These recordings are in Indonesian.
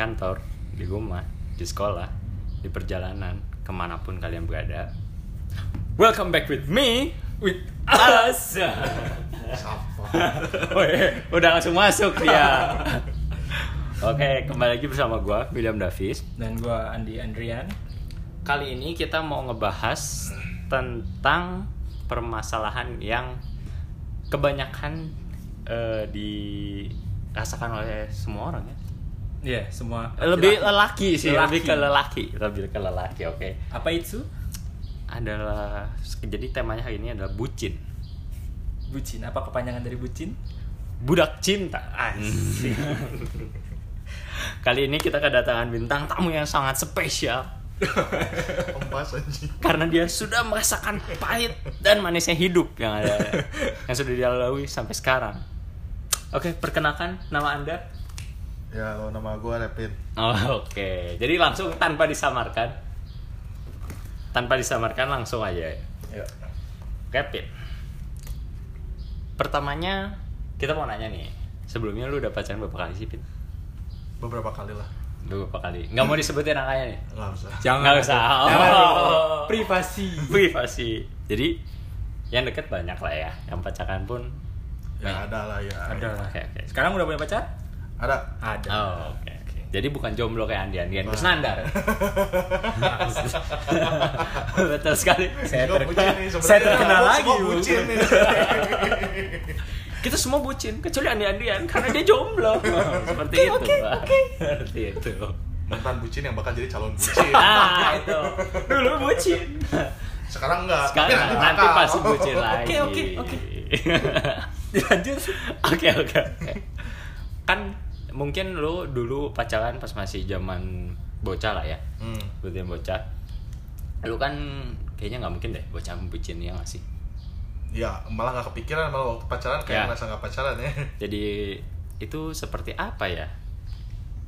kantor, di rumah, di sekolah, di perjalanan, ke mana pun kalian berada. Welcome back with me, with us. Udah langsung masuk dia. Oke, kembali lagi bersama gua William Davis. dan gua Andi Andrian Kali ini kita mau ngebahas tentang permasalahan yang kebanyakan eh, dirasakan oleh semua orang ya. Iya semua Lebih laki-laki. lelaki sih, Lelaki. lebih ke lelaki, lebih ke lelaki. Oke. apa itu Adalah jadi temanya hari ini adalah bucin. bucin apa kepanjangan dari bucin Budak cinta. Asik. Kali ini kita kedatangan bintang tamu yang sangat spesial karena dia sudah merasakan pahit dan manisnya hidup yang ada yang sudah dilalui sampai sekarang. Oke, perkenalkan nama Anda. Ya, lo nama gue Repin. Oh, oke. Jadi langsung tanpa disamarkan. Tanpa disamarkan langsung aja. Ya. Rapid. Pertamanya kita mau nanya nih. Sebelumnya lu udah pacaran berapa kali sih, Pin? Beberapa kali lah. Beberapa kali. Nggak mau disebutin angkanya nih. Nggak usah. Nggak usah. Jangan. Oh. privasi Privasi. Jadi yang deket banyak lah ya. Yang pacaran pun Ya ada lah ya. ada lah Oke, oke. sekarang udah punya pacar Ada. ada Oh, oke oke. Jadi bukan jomblo kayak Andi Andian Nah. bersandar. Betul sekali. saya, ter- bucin nih, sebenarnya. saya terkenal lagi Bu. bucin nih. Kita semua bucin kecuali Andi Andian karena dia jomblo. Seperti itu, Pak. Seperti itu. Mantan bucin yang bakal jadi calon bucin. Ah, itu. Dulu bucin. Sekarang enggak. Sekarang tapi nanti bakal. pasti bucin lagi. Oke, oke, oke. dilanjut Oke, oke, oke. Kan mungkin lu dulu pacaran pas masih zaman bocah lah ya. Hmm. Sebutin bocah. Lu kan kayaknya nggak mungkin deh bocah bucin ya nggak sih? Ya, malah nggak kepikiran malah waktu pacaran kayak Ya. ngerasa nggak pacaran ya. Jadi itu seperti apa ya?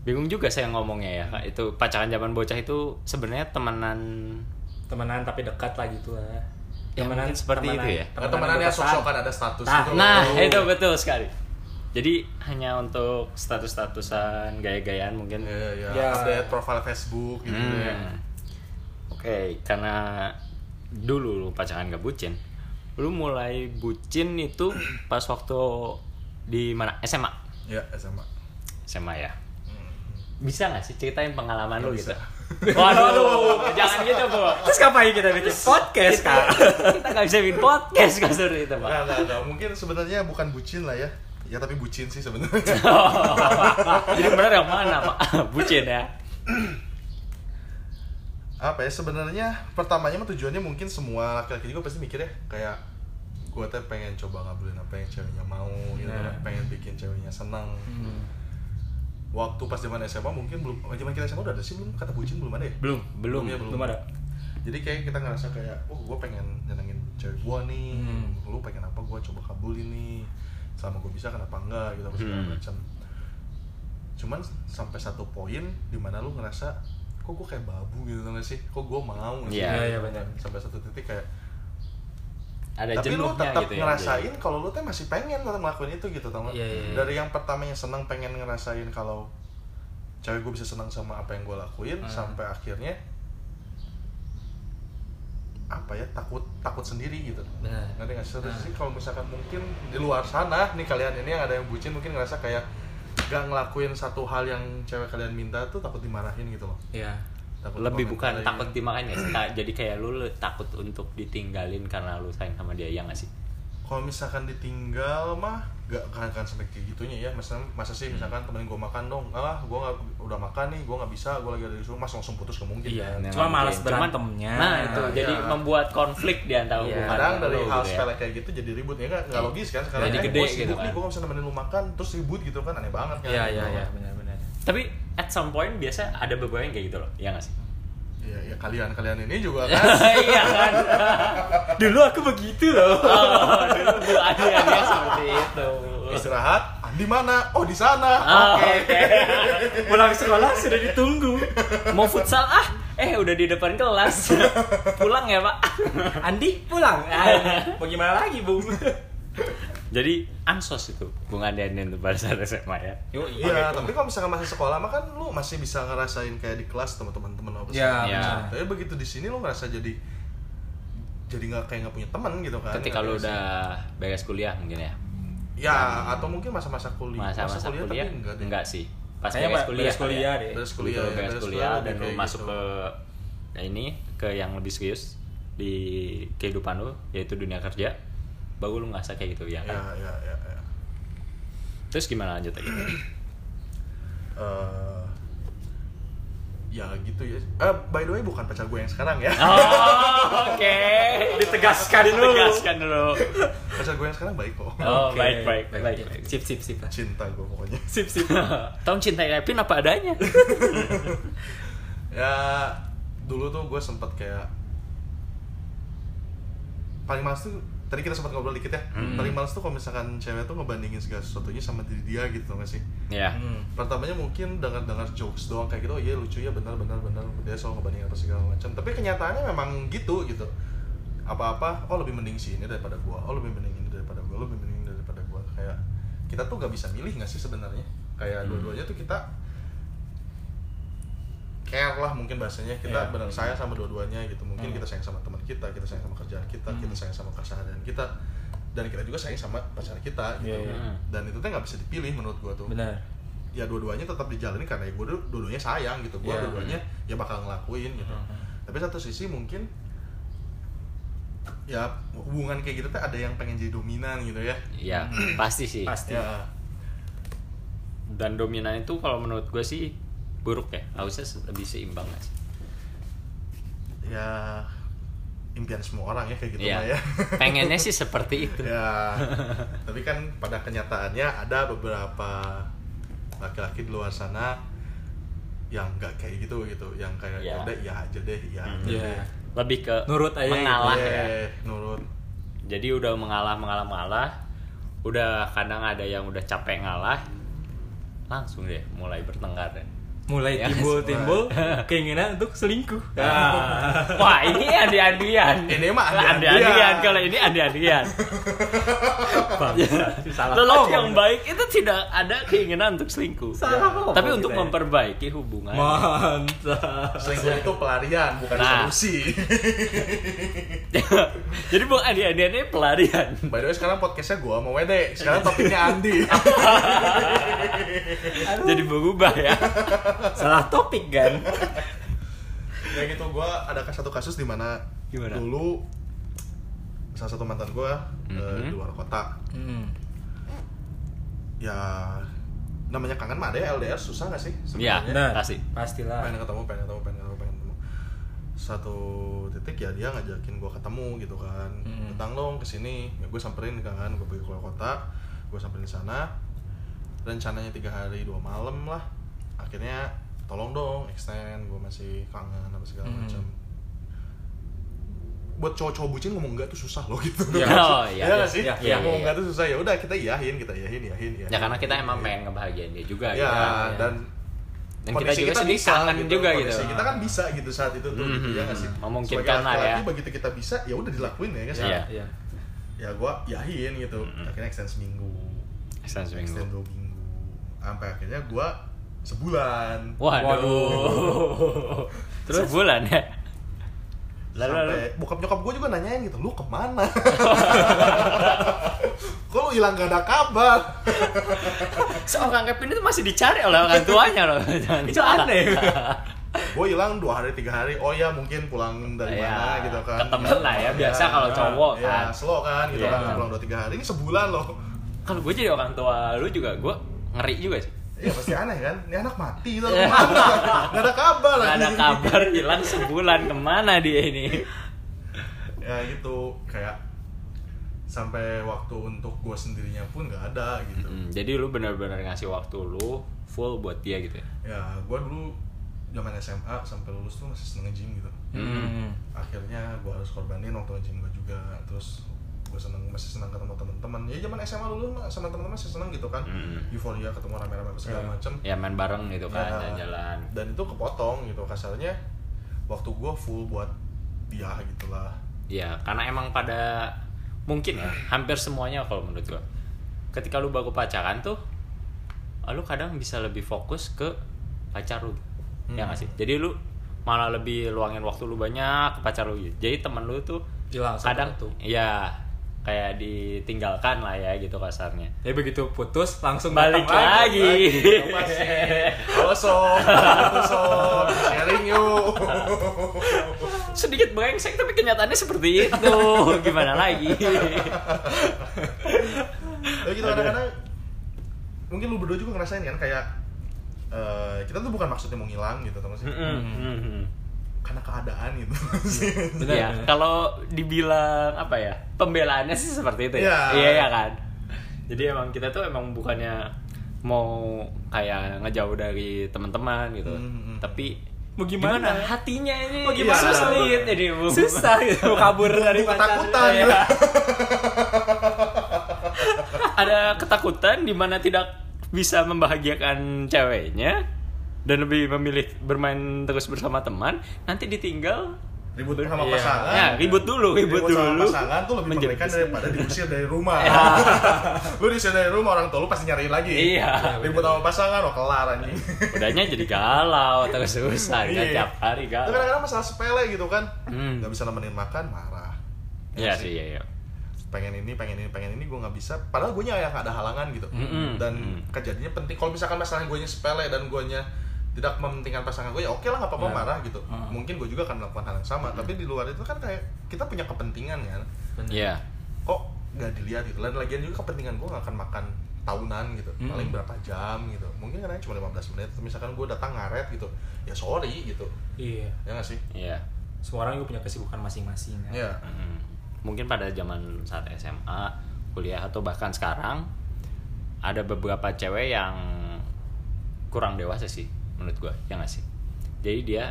Bingung juga saya ngomongnya ya. Kak. Itu pacaran zaman bocah itu sebenarnya temenan temenan tapi dekat lah gitu lah Ya, mungkin seperti itu ya. Nah, temenannya sok-sokan ada status Nah, gitu. Nah, loh. itu betul sekali. Jadi hanya untuk status-statusan gaya-gayaan mungkin. Ya, ya, Ya. update profile Facebook gitu Hmm. ya. Oke, karena dulu lu pacaran gak bucin. Lu mulai bucin itu pas waktu di mana? SMA. Ya, SMA. SMA ya. Hmm. Bisa gak sih ceritain pengalaman lu Nggak gitu? bisa. Waduh, jangan gitu, Bu. terus ngapain kita bikin podcast kak Kita gak bisa bikin podcast seperti itu, Pak. Enggak, enggak, enggak. Mungkin sebenarnya bukan bucin lah ya. Ya tapi bucin sih sebenarnya. Jadi benar yang mana, Pak? Bucin ya. apa ya sebenarnya pertamanya mah tujuannya mungkin semua laki-laki juga pasti mikir ya kayak gue teh pengen coba ngabulin apa yang ceweknya mau gitu Nah. kan. pengen bikin ceweknya senang Hmm. waktu pas zaman SMA mungkin belum oh, zaman kita SMA udah ada sih belum kata bucin belum ada ya Belum, belum. ya, belum ada jadi kayak kita ngerasa kayak oh gue pengen nyenengin cewek gue nih Hmm. lu pengen apa gue coba kabulin nih selama gue bisa kenapa enggak gitu segala Hmm. macam cuman sampai satu poin di mana lu ngerasa kok gue kayak babu gitu tau gak sih kok gue mau Iya. Iya, iya, benar. sampai satu titik kayak Ada tapi lu tetap gitu ya. ngerasain kalau lu tuh masih pengen tetap ngelakuin itu gitu tau gak? Iya, iya, dari yang pertamanya senang pengen ngerasain kalau cewek gue bisa senang sama apa yang gue lakuin Hmm. sampai akhirnya apa ya takut takut sendiri gitu. Benar. ngerti nggak? Sih Terus Nah. sih kalau misalkan mungkin di luar sana nih kalian ini yang ada yang bucin mungkin ngerasa kayak gak ngelakuin satu hal yang cewek kalian minta tuh takut dimarahin gitu loh. Iya. Takut lebih bukan takut dimakan ya jadi kayak lu le- takut untuk ditinggalin karena lu sayang sama dia ya nggak sih? Kalau misalkan ditinggal mah gak kan kan sampai kayak gitunya ya masa masa sih misalkan temenin gue makan dong ah gue nggak udah makan nih gue nggak bisa gue lagi ada di rumah langsung putus gak mungkin Iya. kan? Cuma malas berantemnya. nah itu Nah, jadi iya. membuat konflik di antara Iya. hubungan kadang dari lu hal gitu ya. sepele kayak gitu jadi ribut ya kan nggak Iya. logis kan sekarang Jadi eh, gede gue gitu kan. nih gue gak bisa nemenin lu makan terus ribut gitu kan aneh banget kan Iya iya iya benar-benar. tapi at some point biasa ada beberapa yang kayak gitu loh ya nggak sih Iya, ya kalian kalian ini juga kan iya kan Dulu aku begitu loh. oh, dulu bu Adi ada seperti itu istirahat di mana oh di sana Oh, oke oke Pulang sekolah sudah ditunggu. mau futsal ah eh udah di depan kelas pulang ya pak Andi pulang. Ah, mau gimana lagi, Bung? Jadi ansos itu Bung Adianin tuh pada saat SMA ya. Yo, Iya, tapi kalau misalkan masih sekolah mah kan lu masih bisa ngerasain kayak di kelas teman-teman apa Ya, Iya. Tapi begitu di sini lu ngerasa jadi jadi nggak kayak nggak punya teman gitu kan. Ketika lu nggak udah beres kuliah mungkin ya. ya atau mungkin masa-masa kuliah. Masa-masa Masa kuliah, tapi enggak deh. enggak sih. Pas Kayaknya beres kuliah. beres kuliah kali ya. deh. Beres Begitu kuliah, ya, beres beres kuliah lebih dan lu kayak masuk gitu. ke ya ini ke yang lebih serius di kehidupan lu yaitu dunia kerja baru lu ngerasa kayak gitu ya Ya, kan ya, ya, ya. terus gimana lanjut lagi Eh, ya gitu ya. Eh, by the way bukan pacar gue yang sekarang ya. oh oke Ditegaskan dulu. ditegaskan dulu pacar gue yang sekarang baik kok. oh Oke, baik baik baik, baik. Sip, sip, sip lah. Cinta gue pokoknya. Sip, sip. Tom cintai Kevin apa adanya ya dulu tuh gue sempet kayak paling males tuh tadi kita sempat ngobrol dikit ya. Hmm. paling males tuh kalau misalkan cewek tuh ngebandingin segala sesuatunya sama diri dia gitu nggak sih? Ya Hmm. pertamanya mungkin dengar-dengar jokes doang kayak gitu oh iya lucu ya benar benar benar dia selalu ngebandingin apa segala macam. Tapi kenyataannya memang gitu gitu. Apa-apa oh lebih mending si ini daripada gua oh lebih mending ini daripada gua lebih mending ini daripada gua. Kayak kita tuh gak bisa milih nggak sih sebenarnya? Kayak Hmm. dua-duanya tuh kita care lah mungkin bahasanya kita Iya. benar sayang sama dua-duanya gitu mungkin Hmm. kita sayang sama teman kita kita sayang sama kerjaan kita Hmm. kita sayang sama keseharian kita dan kita juga sayang sama pacar kita gitu Iya, iya. dan itu tuh nggak bisa dipilih menurut gua tuh Benar. ya dua-duanya tetap dijalani karena ya gue dua-duanya sayang gitu gue Iya. dua-duanya ya bakal ngelakuin gitu Mhm. tapi satu sisi mungkin ya hubungan kayak gitu tuh ada yang pengen jadi dominan gitu ya ya pasti sih Pasti. ya dan dominan itu kalau menurut gue sih buruk ya? Harusnya lebih seimbang gak sih? Ya impian semua orang ya kayak gitu Iya. lah ya. Pengennya sih seperti itu. Ya. Tapi kan pada kenyataannya ada beberapa laki-laki di luar sana yang nggak kayak gitu gitu. Yang kayak ya udah iya aja deh iya Hmm. aja deh. Lebih ke Nurut aja. mengalah Iya, ya. nurut. Jadi udah mengalah mengalah mengalah. Udah kadang ada yang udah capek ngalah langsung deh mulai bertengkar deh Mulai Ya, timbul-timbul keinginan untuk selingkuh. Ah. wah ini andi-andian Ini mah andi-andian. andi-andian kalau ini andi-andian Salah lelaki yang baik itu tidak ada keinginan untuk selingkuh. Salah. Ngomong tapi untuk ya. memperbaiki hubungan. Mantap. selingkuh itu pelarian bukan Nah. solusi. Jadi bukan andi-andian ini pelarian. By the way sekarang podcastnya gue mau Wede. Sekarang topiknya Andi. Jadi berubah ya Salah topik kan. Ya gitu gue ada satu kasus di mana? Dulu Salah satu mantan gue Mhm. Di luar kota Hmm. Ya Namanya kangen mah ada ya LDR susah gak sih? Iya. sebenarnya? Benar. Pasti. Pastilah. pengen ketemu pengen ketemu pengen ketemu pengen ketemu satu titik ya dia ngajakin gue ketemu gitu kan Hmm. datang dong ke sini ya gue samperin kan gue pergi keluar kota gue samperin di sana rencananya tiga hari dua malam lah akhirnya tolong dong extend gue masih kangen apa segala Hmm. macam buat cowok-cowok bucin ngomong enggak tuh susah loh gitu Iya. Oh, iya, Iya iya. sih Iya, iya, ngomong iya. enggak tuh susah ya udah kita iyahin kita iyahin iyahin iyahin ya karena kita emang Iyahin. pengen ngebahagiain dia juga ya, gitu kan. dan dan kita juga sendiri kangen juga gitu kita kan bisa gitu saat itu tuh gitu, Mhm, ya nggak sih memungkinkan Sebagai lah ya. begitu kita bisa ya udah dilakuin ya kan Iya. Iya. ya gua yahin gitu Mhm. akhirnya extend seminggu Extend seminggu. extend dua minggu sampai akhirnya gua sebulan Waduh. Waduh. Terus sebulan ya. Lalu, lalu. sampai bokap nyokap gua juga nanyain gitu lu ke mana kok lu hilang gak ada kabar Seorang Kevin itu masih dicari oleh orang tuanya loh. Itu aneh. gue hilang dua hari tiga hari oh ya mungkin pulang dari Iya, mana gitu kan ketemu lah ya, biasa kalau cowok ya, kan. slow kan gitu Iya. kan pulang dua tiga hari ini sebulan loh Kalau gue jadi orang tua lu juga gue ngeri juga sih. Ya pasti aneh kan? Ini anak mati itu ke mana nggak ada kabar Gak ada lagi. kabar hilang sebulan. Ke mana dia ini. ya gitu. Kayak sampai waktu untuk gue sendirinya pun nggak ada gitu. Mm, jadi lu benar-benar ngasih waktu lu full buat dia gitu ya. ya gue dulu zaman SMA sampai lulus tuh masih seneng nge-gym gitu. Hmm. akhirnya gue harus korbanin waktu nge-gym gue juga. Terus gue seneng masih seneng ketemu teman-teman ya zaman SMA dulu mah sama teman-teman masih seneng gitu kan Mm. euforia ketemu rame-rame segala Ya. macem Ya main bareng gitu kan, Ya, jalan-jalan. dan itu kepotong gitu kasarnya waktu gue full buat dia gitulah Ya, karena emang pada mungkin ya, hampir semuanya kalau menurut gua ketika lu baru pacaran tuh lu kadang bisa lebih fokus ke pacar lu ya Hmm. nggak sih jadi lu malah lebih luangin waktu lu banyak ke pacar lu gitu. jadi temen lu tuh Hilang satu kadang persatu. ya kayak ditinggalkan lah ya gitu kasarnya. Tapi begitu putus langsung balik lagi, sob, Halo, sob, sharing yuk. sedikit brengsek tapi kenyataannya seperti itu. Gimana lagi? Tapi gitu kadang-kadang mungkin lu berdua juga ngerasain kan kayak eh, kita tuh bukan maksudnya mau ngilang gitu teman sih. Mm-mm. Karena keadaan gitu. Benar, Iya, benar. kalau dibilang apa ya pembelaannya sih seperti itu ya. Iya. Iya ya kan. Jadi emang kita tuh emang bukannya mau kayak ngejauh dari teman-teman gitu, Hmm, hmm. tapi Mau gimana? hatinya ini Mau gimana? sulit jadi Bu. Susah gitu mau kabur dari pacar. ketakutan Iya. gitu. Ada ketakutan di mana tidak bisa membahagiakan ceweknya dan lebih memilih bermain terus bersama teman, nanti ditinggal Ribut sama Iya. pasangan. Ya, ribut dulu, ribut, sama dulu. pasangan tuh lebih Menjadi mengerikan daripada diusir dari rumah. lu diusir dari rumah orang tua lu pasti nyariin lagi. Iya. Ribut sama pasangan, oh kelar anjing. Udahnya jadi galau terus susah kan Iya. tiap hari galau. kadang-kadang masalah sepele gitu kan. Hmm. Gak bisa nemenin makan, marah. Iya nggak sih, iya, iya. pengen ini pengen ini pengen ini gue nggak bisa padahal gue yang ada halangan gitu Mm-mm. dan Mm. kejadiannya penting kalau misalkan masalah gue sepele dan gue tidak mementingkan pasangan gue ya oke lah nggak apa-apa Ya. marah gitu Mm. mungkin gue juga akan melakukan hal yang sama tapi di luar itu kan kayak kita punya kepentingan kan Benar. Iya. kok nggak dilihat gitu dan lagian juga kepentingan gue nggak akan makan tahunan gitu Mm. paling berapa jam gitu mungkin kadang cuma 15 menit atau misalkan gue datang ngaret gitu ya sorry gitu Iya. ya nggak sih Iya. Semua orang juga punya kesibukan masing-masing kan. ya Mm. Mungkin pada zaman saat SMA, kuliah atau bahkan sekarang ada beberapa cewek yang kurang dewasa sih menurut gua, ya nggak sih? Jadi dia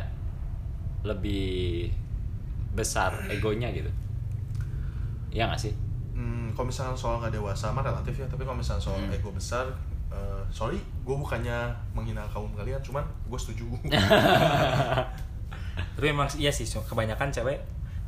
lebih besar egonya gitu. Ya nggak sih? Hmm, kalau misalnya soal nggak dewasa mah relatif ya tapi kalau misalnya soal Hmm. ego besar eh, sorry gue bukannya menghina kaum kalian cuman gue setuju Tapi emang iya sih, so- kebanyakan cewek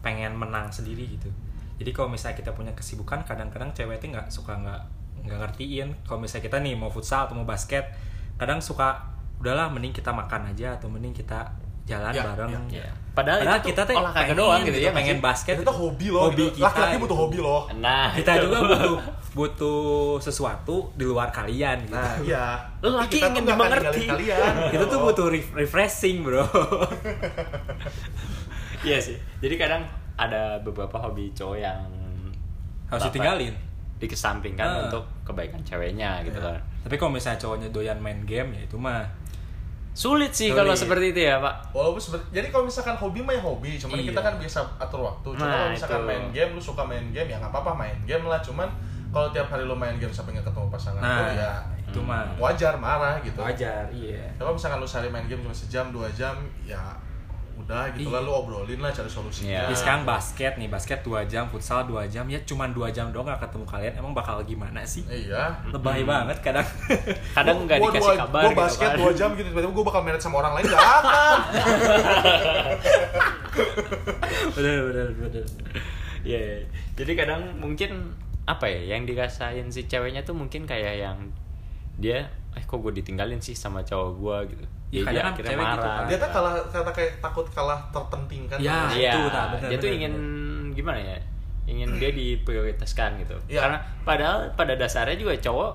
pengen menang sendiri gitu. Jadi kalau misalnya kita punya kesibukan, kadang-kadang cewek itu nggak suka nggak nggak ngertiin. Kalau misalnya kita nih mau futsal atau mau basket, kadang suka udahlah mending kita makan aja atau mending kita jalan Ya, bareng. ya, ya. Padahal, Padahal itu kita tuh olahraga pengen doang gitu ya, pengen nggak sih? basket. itu hobi loh Hobi gitu. kita. laki-laki butuh gitu. hobi loh Nah, Kita itu. juga butuh butuh sesuatu di luar kalian gitu. nah iya kita tuh ingin dimengerti. kalian itu tuh butuh ref- refreshing, Bro. Iya sih. Jadi kadang ada beberapa hobi cowok yang Harus ditinggalin. dikesampingkan Ah. untuk kebaikan ceweknya gitu Iya. kan. Tapi kalau misalnya cowoknya doyan main game ya itu mah Sulit sih kalau seperti itu ya, Pak. Walaupun seben- jadi kalau misalkan hobi mah ya hobi, cuman Iya. kita kan biasa atur waktu. Cuma Nah, kalau misalkan itu. main game, lu suka main game ya nggak apa-apa main game lah. Cuman kalau tiap hari lu main game sampai nggak ketemu pasangan nah lu ya itu mah wajar marah gitu. wajar, iya. Kalau misalkan lu sehari main game cuma sejam dua jam, ya udah gitu Iya. lah lu obrolin lah cari solusinya. Iya. Jadi sekarang basket nih, basket 2 jam, futsal 2 jam, ya cuman 2 jam doang gak ketemu kalian. Emang bakal gimana sih? Iya. Lebay banget kadang. Kadang nggak dikasih dua- kabar gua gitu basket kan. dua jam gitu tiba-tiba gue bakal married sama orang lain gak akan. bener, bener, bener. Iya. iya. Jadi kadang mungkin apa ya yang dirasain si ceweknya tuh mungkin kayak yang dia eh kok gue ditinggalin sih sama cowok gue gitu. Iya, Jadi kadang dia kan akhirnya cewek gitu marah. kan. Dia tuh kalah kata kayak takut kalah terpentingkan. Ya. Iya, itu, nah, bener, dia tuh bener, ingin gimana ya? Ingin dia diprioritaskan gitu. Iya. Karena padahal pada dasarnya juga cowok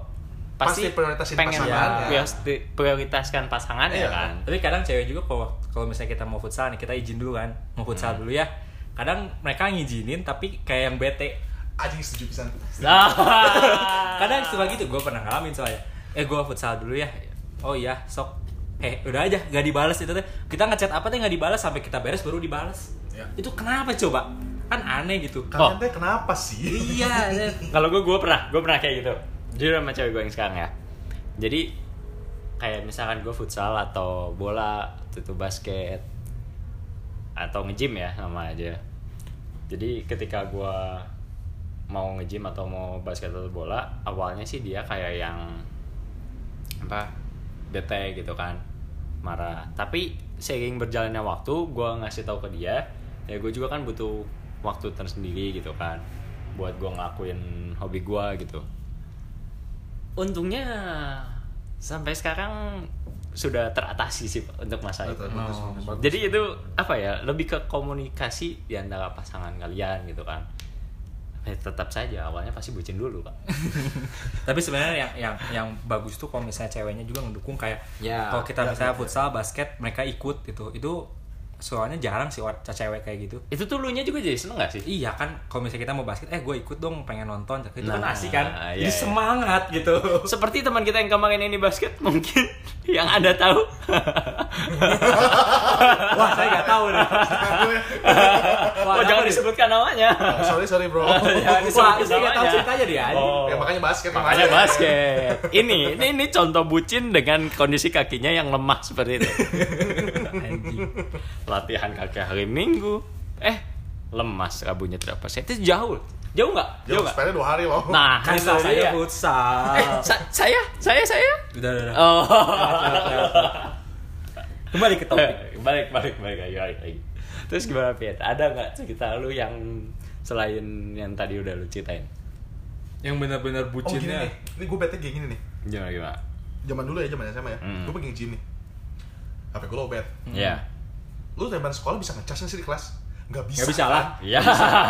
pasti, Pasti prioritasin pengen pasangannya. prioritas- prioritaskan pasangan ya Iya. kan. Tapi kadang cewek juga kalau kalau misalnya kita mau futsal nih, kita izin dulu kan. Mau futsal Hmm. dulu ya. Kadang mereka ngizinin tapi kayak yang bete. Anjing setuju pisan. Nah. Kadang suka gitu, gue pernah ngalamin soalnya. Eh gue futsal dulu ya. Oh iya, sok. Eh udah aja, gak dibales itu teh. Kita ngechat apa teh gak dibales sampai kita beres baru dibales. Ya. Itu kenapa coba? Kan aneh gitu. Kalian Oh. teh kenapa sih? iya, Kalau gue gue pernah, gue pernah kayak gitu. Jujur sama cewek gue yang sekarang ya. Jadi kayak misalkan gue futsal atau bola, atau itu basket atau nge-gym ya sama aja. Jadi ketika gue mau nge-gym atau mau basket atau bola, awalnya sih dia kayak yang apa bete gitu kan marah tapi seiring berjalannya waktu gue ngasih tahu ke dia ya gue juga kan butuh waktu tersendiri gitu kan buat gue ngelakuin hobi gue gitu untungnya sampai sekarang sudah teratasi sih untuk masalah itu. Bagus, Oh, bagus. Jadi itu apa ya? Lebih ke komunikasi di antara pasangan kalian gitu kan. Eh, tetap saja awalnya pasti bucin dulu pak. Tapi sebenarnya yang yang yang bagus tuh kalau misalnya ceweknya juga ngedukung kayak Ya, kalau kita ya, misalnya ya, futsal, basket, mereka ikut gitu. Itu soalnya jarang sih cewek kayak gitu. Itu tuh lu nya juga jadi seneng gak sih? Iya kan, kalau misalnya kita mau basket, eh gue ikut dong, pengen nonton. Itu kan Nah, asik kan, iya, jadi iya. semangat gitu. Seperti teman kita yang kemarin ini basket mungkin yang anda tahu. Wah, saya nggak tahu nih. Wah, oh jangan disebutkan namanya. sorry sorry bro Jangan Wah, saya nggak tahu ceritanya dia. Oh. ya makanya basket Makanya basket. Ini, ini ini contoh bucin dengan kondisi kakinya yang lemah seperti itu. Anjing. Latihan kaki hari Minggu, eh lemas rabunya tidak pas. Itu jauh, jauh nggak? Jauh jauh nggak? sepeda dua hari loh Nah, Kan saya futsal. Eh, sa- saya, saya, saya. Udah, udah, udah. Oh. Kembali ke topik. balik, balik, balik lagi, balik lagi. Terus gimana Piet? Ada nggak cerita lu yang selain yang tadi udah lu ceritain? Yang benar-benar oh gini bucinnya. nih ini gue bete kayak gini nih Gimana gimana? zaman dulu ya zaman SMA ya Hmm. gue pengen gym nih HP gue lowbat Iya. lu zaman sekolah bisa ngecas nggak sih di kelas nggak bisa Nggak bisa lah. Iya.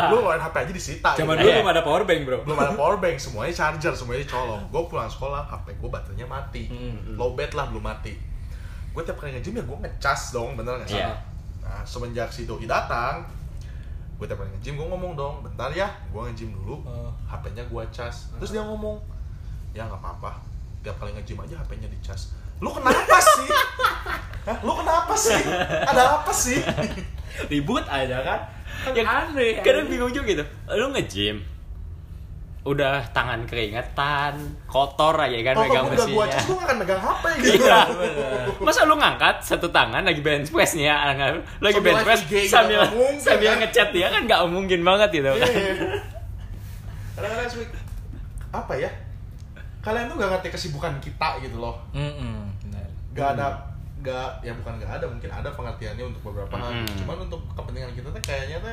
lu ngeluarin HP aja disita Zaman gitu. dulu Iya. belum ada power bank, Bro. belum ada power bank semuanya charger semuanya colong gue pulang sekolah HP gue baterainya mati Hmm, low bat lah belum mati gue tiap kali nge-gym ya gue ngecas dong bener nggak sih Iya. nah semenjak si doi datang gue tiap kali nge-gym gue ngomong dong bentar ya gue nge-gym dulu Oh. HP-nya gue cas terus dia ngomong ya nggak apa-apa tiap kali nge-gym aja HP-nya dicas lu kenapa sih Hah? lu kenapa sih ada apa sih Ribut aja kan. Kan Ya, aneh. kadang bingung juga gitu. Lu nge-gym, udah tangan keringetan, kotor aja kan kalau megang udah gue cas mesinnya. gue gak akan megang HP gitu Iya. Masa lu ngangkat satu tangan lagi bench press nih ya, lagi Sambil bench press IG gitu, sambil mungkin, sambil kan? ngechat dia kan nggak mungkin banget gitu kan. Iya. kadang-kadang suka apa ya kalian tuh gak ngerti kesibukan kita gitu loh Mm-mm, benar. Gak ada gak ya bukan gak ada mungkin ada pengertiannya untuk beberapa hal Mm. cuman untuk kepentingan kita tuh kayaknya tuh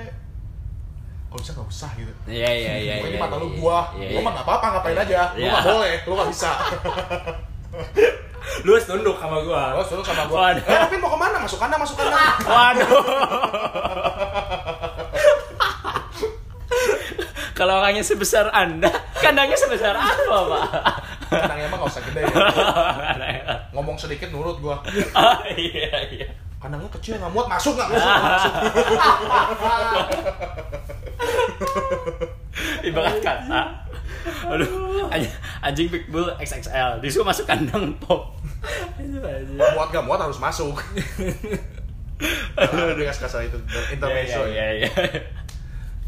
kalau bisa nggak usah gitu Iya iya iya. Ini iya, mata lu iya. gua, Iya, lu iya. mah nggak apa-apa ngapain aja, lu Iya. nggak boleh, lu nggak bisa. Lu harus tunduk sama gua. Lo suruh sama gua. Waduh. Eh, tapi mau ke mana? Masuk kandang, masuk kandang. Waduh. Kalau orangnya sebesar Anda, kandangnya sebesar apa, Pak? Kandangnya emang nggak usah gede. Ya. Ngomong sedikit nurut gua. Ah, iya iya. Kandangnya kecil nggak muat, masuk nggak masuk? nggak masuk. Ibarat kata. Aduh, anjing, pitbull XXL disuruh masuk kandang pop. Muat nggak muat harus masuk. Tapi nggak kasar itu intermezzo Iya, ya. iya, iya.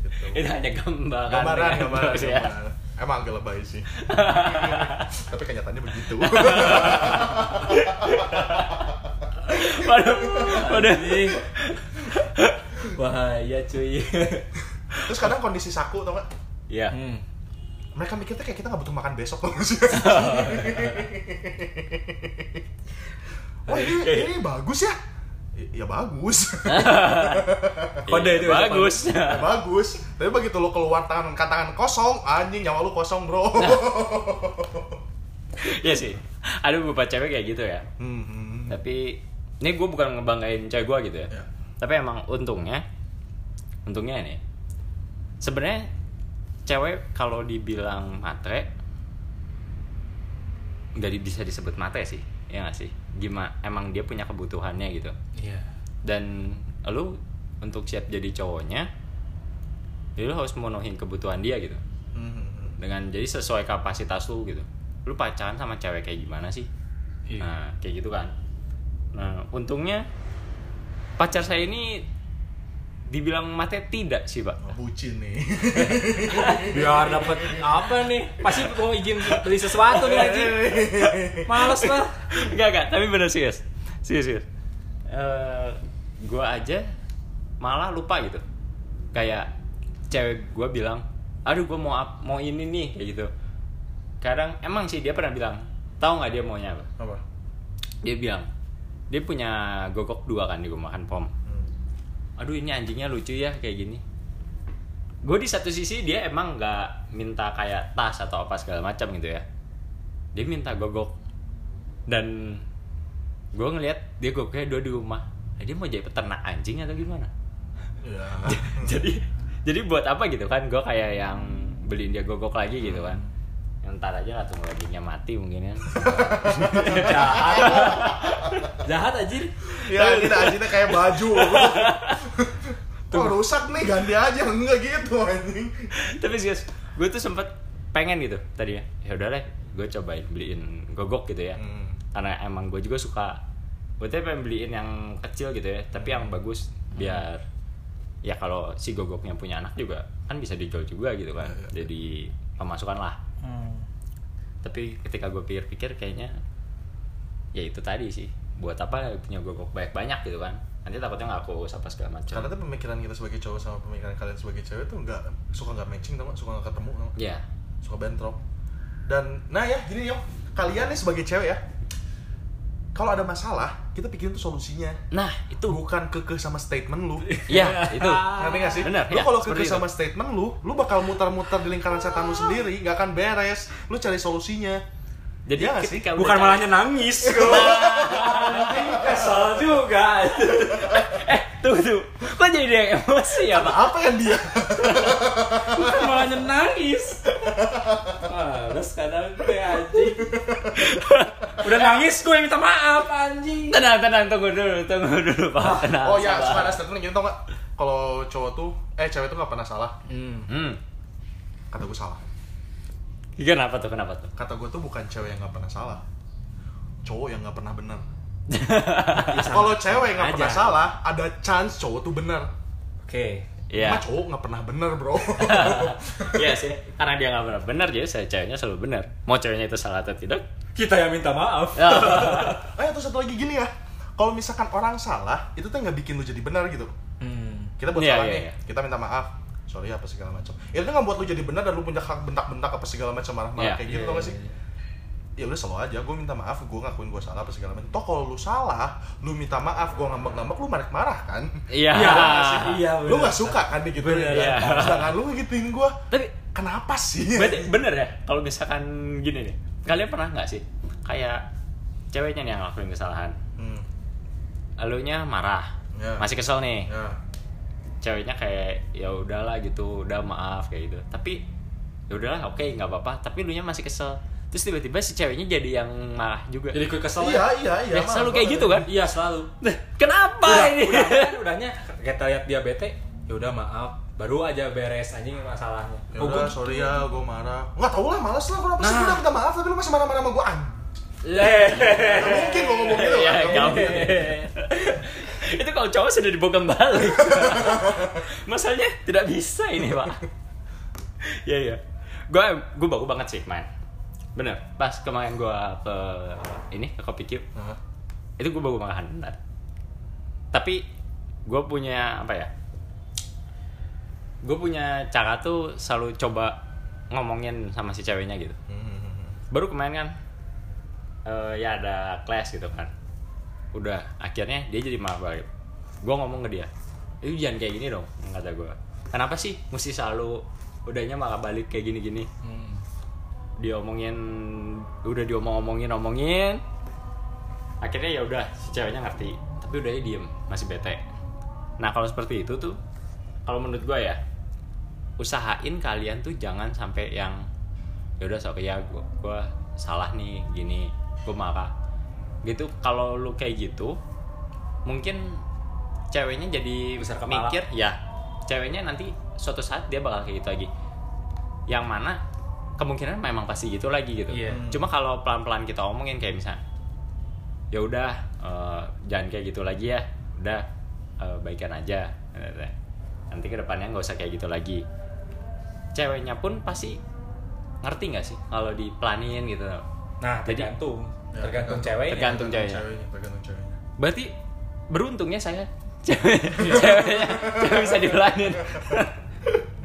Gitu. Itu hanya gambaran. Gambaran, dengan gambaran, terus ya. gambaran. Emang agak lebay sih. Tapi kenyataannya begitu. Waduh, waduh. Bahaya cuy. Terus kadang kondisi saku tau nggak? Iya. Hmm. Mereka mikirnya kayak kita nggak butuh makan besok tau nggak sih? Wah ini, ini bagus ya? I- Ya bagus. Kode itu ya, bagus. ya bagus. Tapi begitu lu keluar tangan tangan kosong, anjing nyawa lu kosong bro. Iya sih. Ada beberapa cewek kayak gitu ya. Hmm, hmm. Tapi ini gue bukan ngebanggain cewek gue gitu ya. Ya. Tapi emang untungnya, untungnya ini. Sebenarnya cewek kalau dibilang matre, nggak bisa disebut matre sih, ya nggak sih? Gimana? Emang dia punya kebutuhannya gitu. Iya. Dan lu untuk siap jadi cowoknya, ya lu harus memenuhi kebutuhan dia gitu. Hmm, hmm, hmm. Dengan jadi sesuai kapasitas lu gitu. Lu pacaran sama cewek kayak gimana sih? Iya. Nah, kayak gitu kan. Nah, untungnya pacar saya ini dibilang mate tidak sih, Pak. Oh, bucin nih. Biar dapat apa nih? Pasti mau izin beli sesuatu nih anjing. Males lah. Enggak, enggak, tapi bener serius. Serius, serius. Eh, gua aja malah lupa gitu. Kayak cewek gua bilang, "Aduh, gua mau ap- mau ini nih," kayak gitu. Kadang emang sih dia pernah bilang, tahu nggak dia maunya apa? Apa? Dia bilang, dia punya gogok dua kan di rumah makan pom. Aduh ini anjingnya lucu ya kayak gini. Gue di satu sisi dia emang nggak minta kayak tas atau apa segala macam gitu ya. Dia minta gogok. Dan gue ngeliat dia gogoknya dua di rumah. Nah, dia mau jadi peternak anjing atau gimana? Ya jadi jadi buat apa gitu kan? Gue kayak yang beliin dia gogok lagi gitu kan ntar aja lah tunggu anjingnya mati mungkin kan jahat. Jahat anjir. Ya ini anjingnya kayak baju. Oh rusak nih ganti aja. Enggak gitu anjing. Tapi guys gue tuh sempet pengen gitu tadi ya. Ya udah deh gue cobain beliin gogok gitu ya. Hmm. karena emang gue juga suka gue tuh pengen beliin yang kecil gitu ya tapi yang bagus biar ya kalau si gogoknya punya anak juga kan bisa dijual juga gitu kan. Iya, iya. jadi pemasukan lah Hmm. tapi ketika gue pikir-pikir kayaknya ya itu tadi sih. Buat apa punya gogok banyak banyak gitu kan. Nanti takutnya nggak aku apa segala macam. Karena tuh pemikiran kita sebagai cowok sama pemikiran kalian sebagai cewek tuh nggak suka nggak matching tau suka nggak ketemu tau ya suka bentrok. Dan nah ya gini yo kalian nih sebagai cewek ya kalau ada masalah kita pikirin tuh solusinya nah itu bukan kekeh sama statement lu ya itu Ngerti gak sih? Bener, lu ya, kalau kekeh itu. sama statement lu, lu bakal muter-muter di lingkaran setan lu sendiri, gak akan beres. Lu cari solusinya. jadi Iya nggak sih? bukan cari- malahnya nangis kesel juga eh tunggu tuh kok jadi dia emosi ya pak Apa yang dia? bukan malahnya nangis Males kadang gue anjing Udah nangis gue yang minta maaf anjing tenang tenang tunggu dulu tunggu dulu pak tenang oh ya, sabar. ada statement gini tau gak? Kalau cowok tuh, eh cewek tuh gak pernah salah. hmm. hmm Kata gue salah. kenapa tuh kenapa tuh Kata gue tuh bukan cewek yang gak pernah salah. Cowok yang gak pernah benar. Ya, Kalau cewek yang gak aja. pernah salah, ada chance cowok tuh benar. Oke Iya. Cuma cowok gak pernah benar bro. Iya sih, karena dia nggak benar benar jadi saya ceweknya selalu benar. Mau ceweknya itu salah atau tidak? Kita yang minta maaf Ya. Eh terus satu lagi gini ya. Kalau misalkan orang salah, itu tuh nggak bikin lu jadi benar gitu. hmm. kita buat Iya, salah iya, nih iya. kita minta maaf sorry apa segala macam itu nggak buat lu jadi benar dan lu punya hak bentak-bentak apa segala macam marah-marah Iya. kayak gitu tau gak sih ya udah selalu aja gue minta maaf gue ngakuin gue salah apa segala macam toh kalau lu salah lu minta maaf gue ngambek-ngambek lu marah-marah kan Iya. Iya, iya, lu nggak suka kan digituin Bener, kan? iya. sedangkan lu ngituin gue Tapi kenapa sih berarti bener ya kalau misalkan gini nih. Kalian pernah nggak sih kayak ceweknya nih yang ngelakuin kesalahan, hmm. elunya marah, Ya. masih kesel nih. ya Ceweknya kayak ya udahlah gitu, udah maaf kayak gitu. Tapi ya udahlah oke nggak apa-apa. Tapi elunya masih kesel. Terus tiba-tiba si ceweknya jadi yang marah juga. Jadi gue kesel iya iya iya Ya, selalu kayak gitu kan? Iya selalu. Kenapa udah, ini? udah kan udahnya kita lihat dia bete ya udah maaf. Baru aja beres anjing masalahnya. Ya Oh, udah sorry ya gue marah. Nggak tau lah malas lah. Kenapa sih Nah. gue udah minta maaf tapi lu masih marah-marah sama gue an. Nggak mungkin gue ngomong gitu Iya, kan itu kalau cowok sudah dibokong balik. Masalahnya tidak bisa ini pak. Ya ya gue gue bagus banget sih main bener. Pas kemarin gue ke ini ke kopi Cube Nah, itu gue bagus banget bener tapi gue punya apa ya gue punya cara tuh selalu coba ngomongin sama si ceweknya gitu. Hmm. baru kemarin kan eh, ya ada kelas gitu kan. Udah akhirnya dia jadi marah balik. Gue ngomong ke dia itu jangan kayak gini dong kata gue kenapa sih mesti selalu udahnya marah balik kayak gini gini Hmm. Dia omongin udah diomong-omongin omongin. Akhirnya ya udah si ceweknya ngerti. Tapi udah diem masih bete. Nah kalau seperti itu tuh kalau menurut gue ya usahain kalian tuh jangan sampai yang ya udah sok ya gue salah nih gini gue marah. Gitu kalau lu kayak gitu mungkin ceweknya jadi Besar kepala. mikir ya ceweknya nanti suatu saat dia bakal kayak gitu lagi. Yang mana kemungkinan memang pasti gitu lagi gitu. Iya. cuma kalau pelan-pelan kita omongin kayak misalnya ya udah eh, jangan kayak gitu lagi ya udah eh, baikan aja. Nanti ke depannya nggak usah kayak gitu lagi. Ceweknya pun pasti ngerti nggak sih kalau dipelanin gitu? Nah Jadi- tergantung. Ya, tergantung tergantung. ceweknya Tergantung ceweknya. tergantung ceweknya. Berarti beruntungnya saya cewek ceweknya cewek bisa dipelanin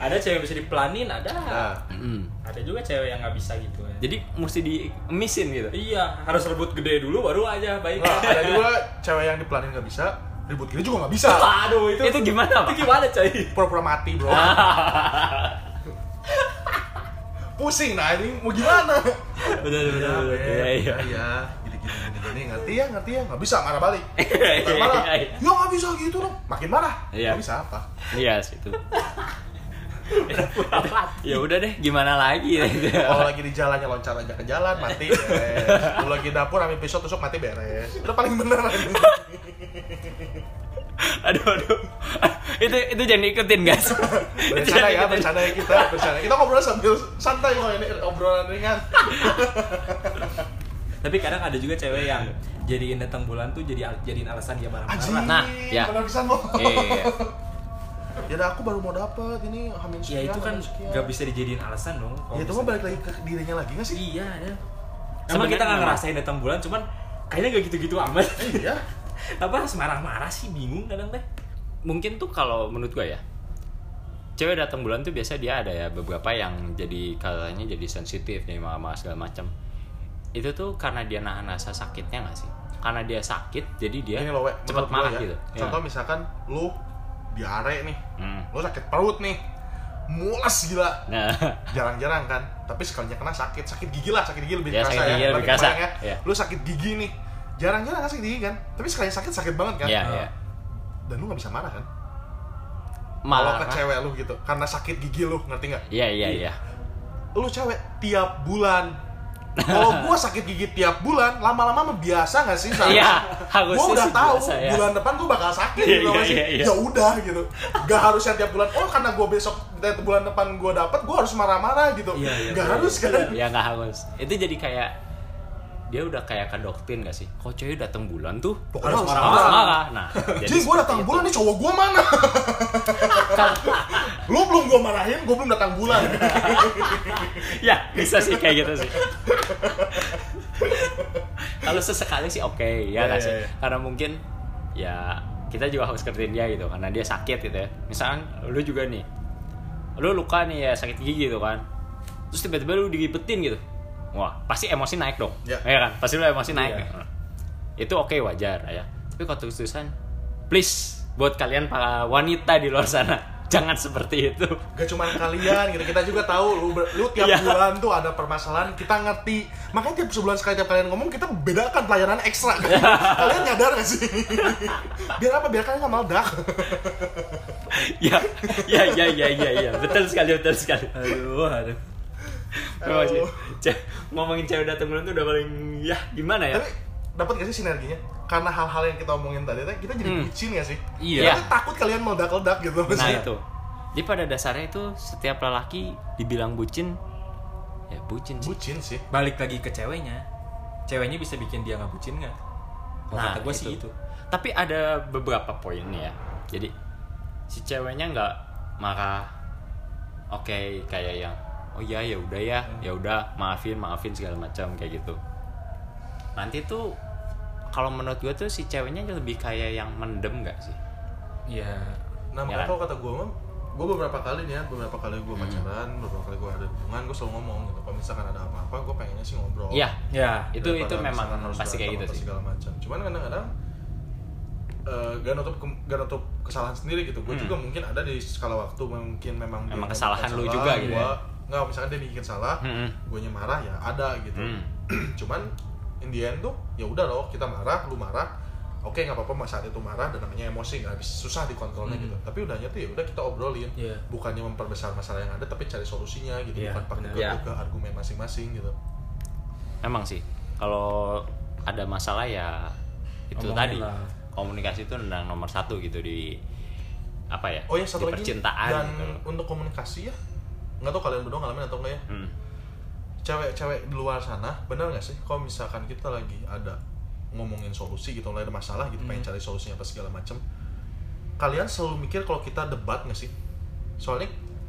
ada cewek yang bisa dipelanin ada. Nah. Mm. ada juga cewek yang nggak bisa gitu ya. jadi mesti diemisin gitu? Iya harus rebut gede dulu baru aja baik. Nah, ada juga cewek yang dipelanin nggak bisa, ribut gini juga nggak bisa. aduh itu Itu gimana, Pak? itu gimana coy? Pura-pura mati bro. pusing nah ini mau gimana? Benar Iya, benar. iya iya iya. Iya gini gini gini gini. Ngerti ya ngerti ya. Nggak bisa marah balik. Iya, marah. iya, iya. ya nggak bisa gitu dong. Makin marah. Iya. Nggak bisa apa. Iya sih itu ya udah deh gimana lagi? Gitu. kalau lagi di jalannya loncat aja ke jalan mati kalau lagi dapur ambil pisau tusuk mati beres. Udah paling bener aduh aduh. Itu itu jangan ikutin guys. Itu bercanda ya bercanda ya kita bercanda. Kita ngobrol sambil santai kok ini obrolan ringan. Tapi kadang ada juga cewek yang jadiin datang bulan tuh jadi jadiin alasan dia marah-marah. Nah, ya. Iya. Ya udah aku baru mau dapet ini hamil Ya sekian itu kan hamil sekian. gak bisa dijadiin alasan dong. ya itu mah balik lagi ke dirinya lagi nggak sih Iya, ya. Emang Sebenarnya kita nggak ngerasain datang bulan, cuman kayaknya gak gitu-gitu amat. iya Apa harus marah-marah sih bingung kadang teh. mungkin tuh kalau menurut gue ya cewek datang bulan tuh biasa dia ada ya beberapa yang jadi katanya jadi sensitif nih sama segala macam itu tuh karena dia nahan rasa sakitnya nggak sih karena dia sakit jadi dia ini loh we, cepat marah ya, gitu contoh Ya. misalkan lu diare nih. Hmm. lu sakit perut nih. Mules gila. Nah. Jarang-jarang kan tapi sekalinya kena sakit. Sakit gigi lah sakit gigi lebih Ya, gigi ya. lebih kerasa. kebayang Iya. lu sakit gigi nih. Jarang-jarang kan sakit gigi kan tapi sekalinya sakit sakit banget kan. Iya, Ah. iya. dan lu nggak bisa marah kan? Kalau malah ke cewek lu gitu karena sakit gigi lu ngerti nggak? Iya iya. iya lu cewek tiap bulan kalau gua sakit gigi tiap bulan lama-lama biasa nggak sih sama Iya, harusnya gua udah tahu biasa, ya. bulan depan gua bakal sakit Iya, gitu iya, masih iya, iya. ya udah gitu. Gak harus yang tiap bulan. Oh karena gua besok bulan depan gua dapet gua harus marah-marah gitu. Iya, iya, gak iya, harus kan? ya nggak harus. Itu jadi kayak dia udah kayak ke doktrin gak sih? Kok cewek datang bulan tuh? Pokoknya Harus harus marah. marah nah Jadi gua datang seperti bulan nih cowok gua mana? lu belum gua marahin, gua belum datang bulan. ya bisa sih kayak gitu sih. Kalau sesekali sih oke ya Iya, nggak iya, sih? iya. karena mungkin ya kita juga harus kerjain dia gitu karena dia sakit gitu ya. Misalkan lu juga nih lu luka nih ya sakit gigi gitu kan. Terus tiba-tiba lu diribetin gitu wah pasti emosi naik dong Iya. ya kan pasti lu emosi naik gitu. itu oke wajar ya tapi kalau terus-terusan please buat kalian para wanita di luar sana jangan seperti itu Gak cuman kalian gitu, kita juga tahu lu, lu tiap Iya. bulan tuh ada permasalahan, kita ngerti. Makanya tiap sebulan sekali tiap kalian ngomong kita bedakan pelayanan ekstra. kalian nyadar gak sih? Biar apa? Biar kalian gak meledak. ya ya ya ya ya ya betul sekali betul sekali Aduh, aduh. Aduh. ce- ngomongin cewek datang bulan tuh udah paling ya gimana ya? Tapi dapat gak sih sinerginya? Karena hal-hal yang kita omongin tadi, kita jadi Hmm. bucin gak sih? Iya. Kita takut kalian meledak-ledak gitu. Nah maksudnya. itu. Jadi pada dasarnya itu setiap lelaki dibilang bucin, ya bucin sih. Bucin sih. Balik lagi ke ceweknya. Ceweknya bisa bikin dia nggak bucin nggak? Nah, kata gue sih itu. Tapi ada beberapa poin nih ya. Jadi si ceweknya nggak marah. Oke, kayak yang oh iya ya udah ya, ya udah maafin maafin segala macam kayak gitu. Nanti tuh kalau menurut gue tuh si ceweknya lebih kayak yang mendem nggak sih? Iya. Nah, Ya makanya kan? kalau kata gue mah, gue beberapa kali nih ya, beberapa kali gue Hmm. pacaran, beberapa kali gue ada hubungan, gue selalu ngomong gitu. Kalau misalkan ada apa-apa, gue pengennya sih ngobrol. Iya, Ya. itu Daripada itu memang pasti kayak gitu sih. segala macam cuman kadang-kadang eh, gak nutup ke- gak nutup kesalahan sendiri gitu gue Hmm. juga mungkin ada di skala waktu mungkin memang Memang melakukan kesalahan lu juga gitu gua, ya? Nggak misalkan dia bikin salah Hmm. gue marah ya ada gitu Hmm. cuman in the end tuh ya udah loh kita marah lu marah oke nggak apa-apa mas saat itu marah dan namanya emosi nggak bisa susah dikontrolnya Hmm. gitu tapi udahnya tuh ya udah kita obrolin Iya. bukannya memperbesar masalah yang ada tapi cari solusinya gitu Iya, bukan pakai benar. ke argumen masing-masing gitu Emang sih, kalau ada masalah ya itu Omongin tadi lah. komunikasi itu tentang nomor satu gitu di apa ya? Oh ya satu di lagi percintaan dan gitu. untuk komunikasi ya nggak tahu kalian berdua ngalamin atau enggak ya Hmm. cewek-cewek di luar sana benar nggak sih kalau misalkan kita lagi ada ngomongin solusi gitu mulai ada masalah gitu pengen Hmm. cari solusinya apa segala macem kalian selalu mikir kalau kita debat nggak sih soalnya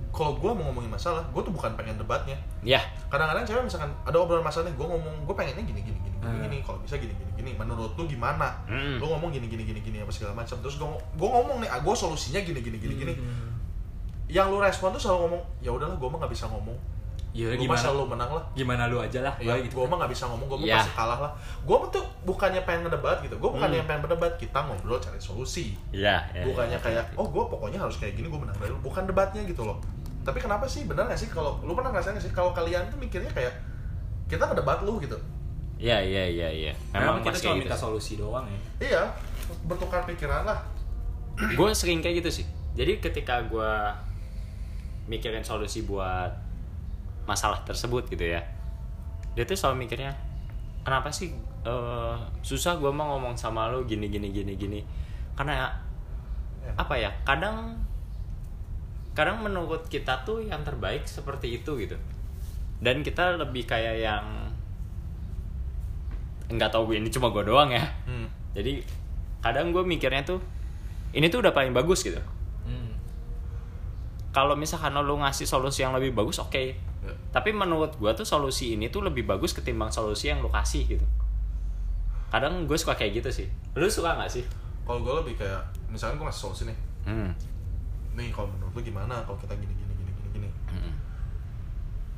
kalau gue mau ngomongin masalah gue tuh bukan pengen debatnya Ya, kadang-kadang cewek misalkan ada obrolan masalah nih gue ngomong gue pengennya gini gini gini gini, Hmm. gini. kalau bisa gini gini gini menurut lu gimana Hmm. lu ngomong gini gini gini gini apa segala macam terus gue gue ngomong nih ah gue solusinya gini gini gini gini Hmm. Yang lu respon tuh selalu ngomong ya udahlah gue mah nggak bisa ngomong Ya lu mah gimana? selalu menang lah Gimana lu aja lah, ya gitu. gue mah nggak bisa ngomong gue mah Iya. pasti kalah lah gue tuh bukannya pengen ngedebat gitu gue bukannya Hmm. pengen berdebat kita ngobrol cari solusi ya, ya bukannya ya, kayak ya. oh gue pokoknya harus kayak gini gue menang dari lu bukan debatnya gitu loh tapi kenapa sih benar nggak sih kalau lu pernah ngerasain nggak sih kalau kalian tuh mikirnya kayak kita ngedebat lu gitu Iya iya iya iya. Memang kita pasti cuma kayak minta gitu. solusi doang ya. iya bertukar pikiran lah gue sering kayak gitu sih jadi ketika gue mikirin solusi buat masalah tersebut gitu ya dia tuh selalu mikirnya kenapa sih eh, susah gue mau ngomong sama lo gini gini gini gini karena Ya. apa ya kadang kadang menurut kita tuh yang terbaik seperti itu gitu dan kita lebih kayak yang nggak tahu ini cuma gue doang ya hmm. jadi kadang gue mikirnya tuh ini tuh udah paling bagus gitu. Kalau misalkan lo ngasih solusi yang lebih bagus oke. Ya. tapi menurut gue tuh solusi ini tuh lebih bagus ketimbang solusi yang lo kasih gitu. Kadang gue suka kayak gitu sih. Lu suka nggak sih? Kalau gue lebih kayak misalkan gue ngasih solusi nih. Hmm. nih kalau menurut lu gimana kalau kita gini gini gini gini gini? Hmm.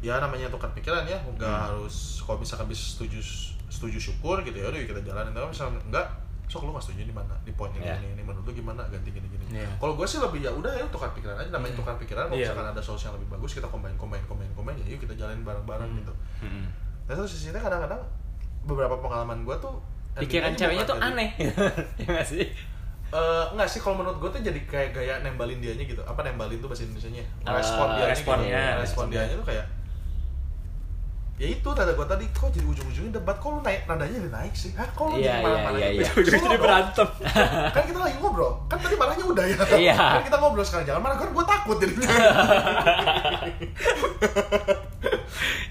ya namanya tukar pikiran ya. Nggak harus kalau misalkan bisa setuju setuju syukur gitu ya udah kita jalanin. Tapi misalkan enggak sok lu setuju di mana di poin Ya. ini, ini menurut lu gimana? Ganti gini gini Iya. kalau gue sih lebih ya udah ya tukar pikiran aja. Namanya tukar pikiran kalau Iya. misalkan ada solusi yang lebih bagus kita combine combine combine combine ya yuk kita jalanin bareng bareng gitu. Hmm. dan terus di sini kadang-kadang beberapa pengalaman gue tuh pikiran ceweknya tuh jadi- aneh. Ya sih? Eh, enggak sih kalau menurut gue tuh jadi kayak gaya nembalin dianya gitu. Apa nembalin tuh bahasa Indonesia nya respon Eh, dianya responnya, gitu. respon respon dianya tuh kayak ya itu tanda gue tadi kok jadi ujung-ujungnya debat kok lu naik nadanya jadi naik sih hah kok lu Iya, jadi marah-marah iya, iya, iya. Ujung-ujungnya Slow jadi berantem. kan kita lagi ngobrol kan tadi marahnya udah ya Iya. kan kita ngobrol sekarang jangan marah kan gue takut jadinya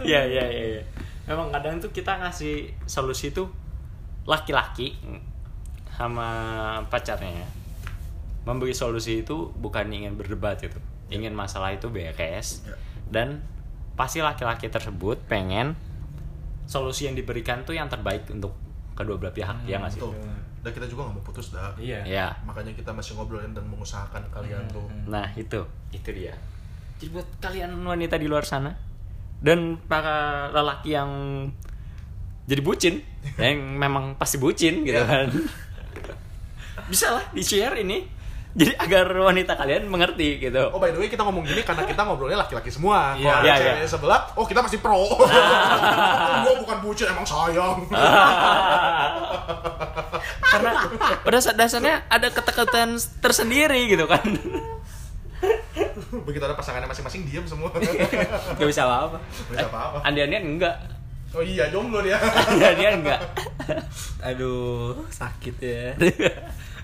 Iya iya iya. iya. Memang kadang tuh kita ngasih solusi tuh laki-laki sama pacarnya memberi solusi itu bukan ingin berdebat gitu, ingin masalah itu beres Ya. dan pasti laki-laki tersebut pengen solusi yang diberikan tuh yang terbaik untuk kedua belah pihak ya nggak sih? tuh dan kita juga nggak mau putus dah Iya. Ya. makanya kita masih ngobrolin dan mengusahakan kalian Hmm, tuh hmm. Nah itu, itu dia. Jadi buat kalian wanita di luar sana dan para lelaki yang jadi bucin, yang memang pasti bucin gitu Iya. kan, bisa lah di share ini. Jadi agar wanita kalian mengerti gitu. Oh by the way kita ngomong gini karena kita ngobrolnya laki-laki semua. Iya. Ada Iya, cewek iya. sebelah, oh kita masih pro. Gua bukan bucin emang sayang. Karena pada saat dasarnya ada ketakutan tersendiri gitu kan. Begitu ada pasangannya masing-masing diam semua. Gak bisa apa-apa. Bisa apa-apa. Andianian enggak. Oh iya jomblo dia. Andianian enggak. Aduh, sakit ya.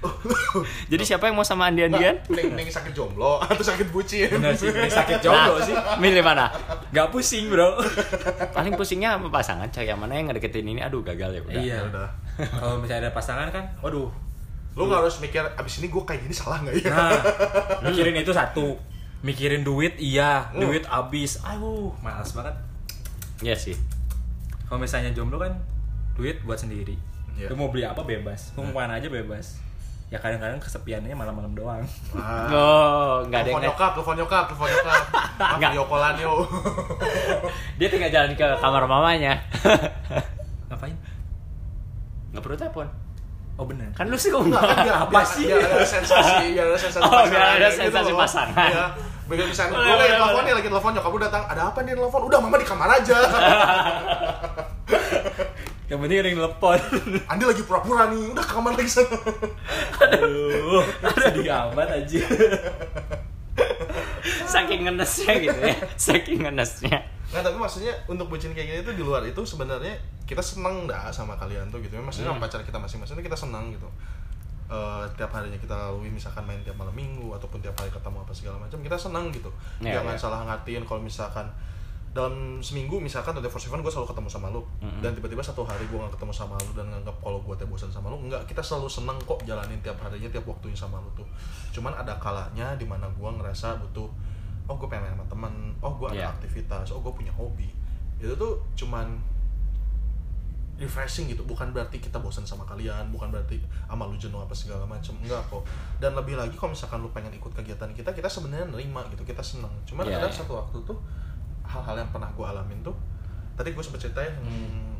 Jadi siapa yang mau sama Andianian? Neng, neng sakit jomblo atau sakit bucin? Bener sih, ini sakit jomblo sih. Milih mana? Gak pusing, Bro. paling pusingnya sama pasangan cewek yang mana yang ngedeketin ini aduh gagal ya udah Iya. Ya udah. Kalau misalnya ada pasangan kan, waduh. Lu nggak harus mikir abis ini gue kayak gini salah nggak ya? Nah, mikirin itu satu. Mikirin duit, iya. Hmm. Duit abis. Aduh, malas banget. Iya sih Kalau misalnya jomblo kan, duit buat sendiri. Iya. Lu mau beli apa bebas. Mau ke mana aja bebas. Ya kadang-kadang kesepiannya malam-malam doang. Wah. oh nggak ada yang Telepon nyokap, telepon nyokap, telepon nyokap. Nggak. callan yo. dia tinggal jalan ke kamar mamanya Ngapain? nggak perlu telepon Oh bener. kan lu sih kok Enggak kan Apa biar, sih? biar ada sensasi, biar ada sensasi Oh, biar ada gitu sensasi loh. pasangan. Iya. Biar misalnya gue lagi telepon nih, lagi telepon nyokap lu datang, ada apa nih telepon? Udah mama di kamar aja. Yang penting ada yang telepon. Andi lagi pura-pura nih, udah ke kamar lagi sana. Aduh, sedih amat aja. saking ngenesnya gitu ya saking ngenesnya Nggak, tapi maksudnya untuk bucin kayak gini tuh di luar itu sebenarnya kita seneng dah sama kalian tuh gitu. Maksudnya Hmm. sama pacar kita masing-masing kita seneng gitu. Eh, tiap harinya kita lalui misalkan main tiap malam minggu ataupun tiap hari ketemu apa segala macam kita seneng gitu Iya, jangan iya. salah ngartiin kalau misalkan dalam seminggu misalkan 24/7 gue selalu ketemu sama lu. Mm-mm. dan tiba-tiba satu hari gue gak ketemu sama lu dan nganggap kalau gue teh bosan sama lu enggak kita selalu seneng kok jalanin tiap harinya tiap waktunya sama lu tuh. Cuman ada kalanya di mana gue ngerasa butuh oh gue pengen main sama temen oh gue ada Iya. aktivitas oh gue punya hobi. Itu tuh cuman refreshing gitu. Bukan berarti kita bosan sama kalian bukan berarti sama lu jenuh apa segala macam enggak kok. Dan lebih lagi kalau misalkan lu pengen ikut kegiatan kita kita sebenarnya nerima gitu kita seneng. Cuman Iya, kadang iya. satu waktu tuh hal-hal yang pernah gue alamin tuh tadi gue sempet cerita ya hmm,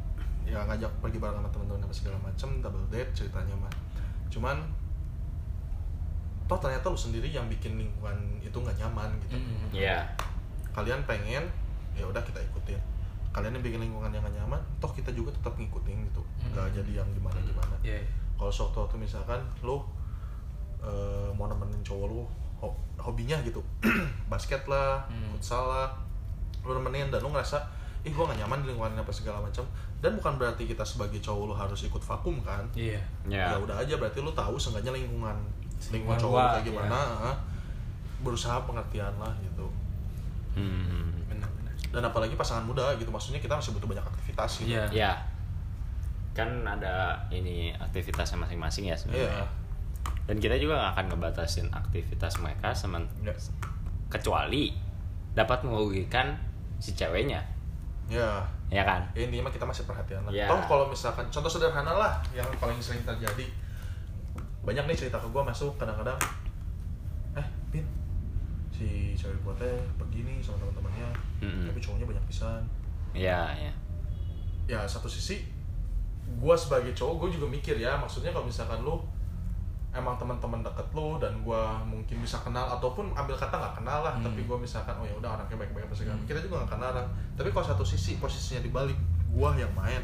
ya ngajak pergi bareng sama teman-teman apa segala macam double date ceritanya mah cuman toh ternyata lu sendiri yang bikin lingkungan itu nggak nyaman gitu Hmm. ya kalian pengen ya udah kita ikutin kalian yang bikin lingkungan yang gak nyaman toh kita juga tetap ngikutin gitu nggak jadi yang gimana gimana Iya. iya. kalau sewaktu waktu misalkan lu eh, mau nemenin cowok lu ho- hobinya gitu basket lah Hmm. futsal lah lu nemenin dan lu ngerasa ih gua gak nyaman di lingkungan apa segala macam dan bukan berarti kita sebagai cowok lu harus ikut vakum kan Iya. Ya. ya udah aja berarti lu tahu seenggaknya lingkungan lingkungan Lingkungan cowok kayak gimana ah. berusaha pengertian lah gitu Hmm. Benar-benar. dan apalagi pasangan muda gitu maksudnya kita masih butuh banyak aktivitas gitu Iya. Ya. Kan ada ini aktivitasnya masing-masing ya sebenarnya. Iya. Dan kita juga nggak akan ngebatasin aktivitas mereka semen Enggak. kecuali dapat merugikan si ceweknya, ya ya kan? ya intinya mah kita masih perhatian lah. Ya. Toh kalau misalkan contoh sederhana lah yang paling sering terjadi banyak nih cerita ke gue masuk kadang-kadang eh pin si cewek gue teh begini sama teman-temannya Mm-mm. tapi cowoknya banyak pisan Ya, ya. ya satu sisi gue sebagai cowok gue juga mikir ya maksudnya kalau misalkan lu emang teman-teman deket lu dan gue mungkin bisa kenal ataupun ambil kata nggak kenal lah Hmm. tapi gue misalkan oh ya udah anaknya baik-baik apa segala Hmm. kita juga nggak kenal lah tapi kalau satu sisi posisinya dibalik gue yang main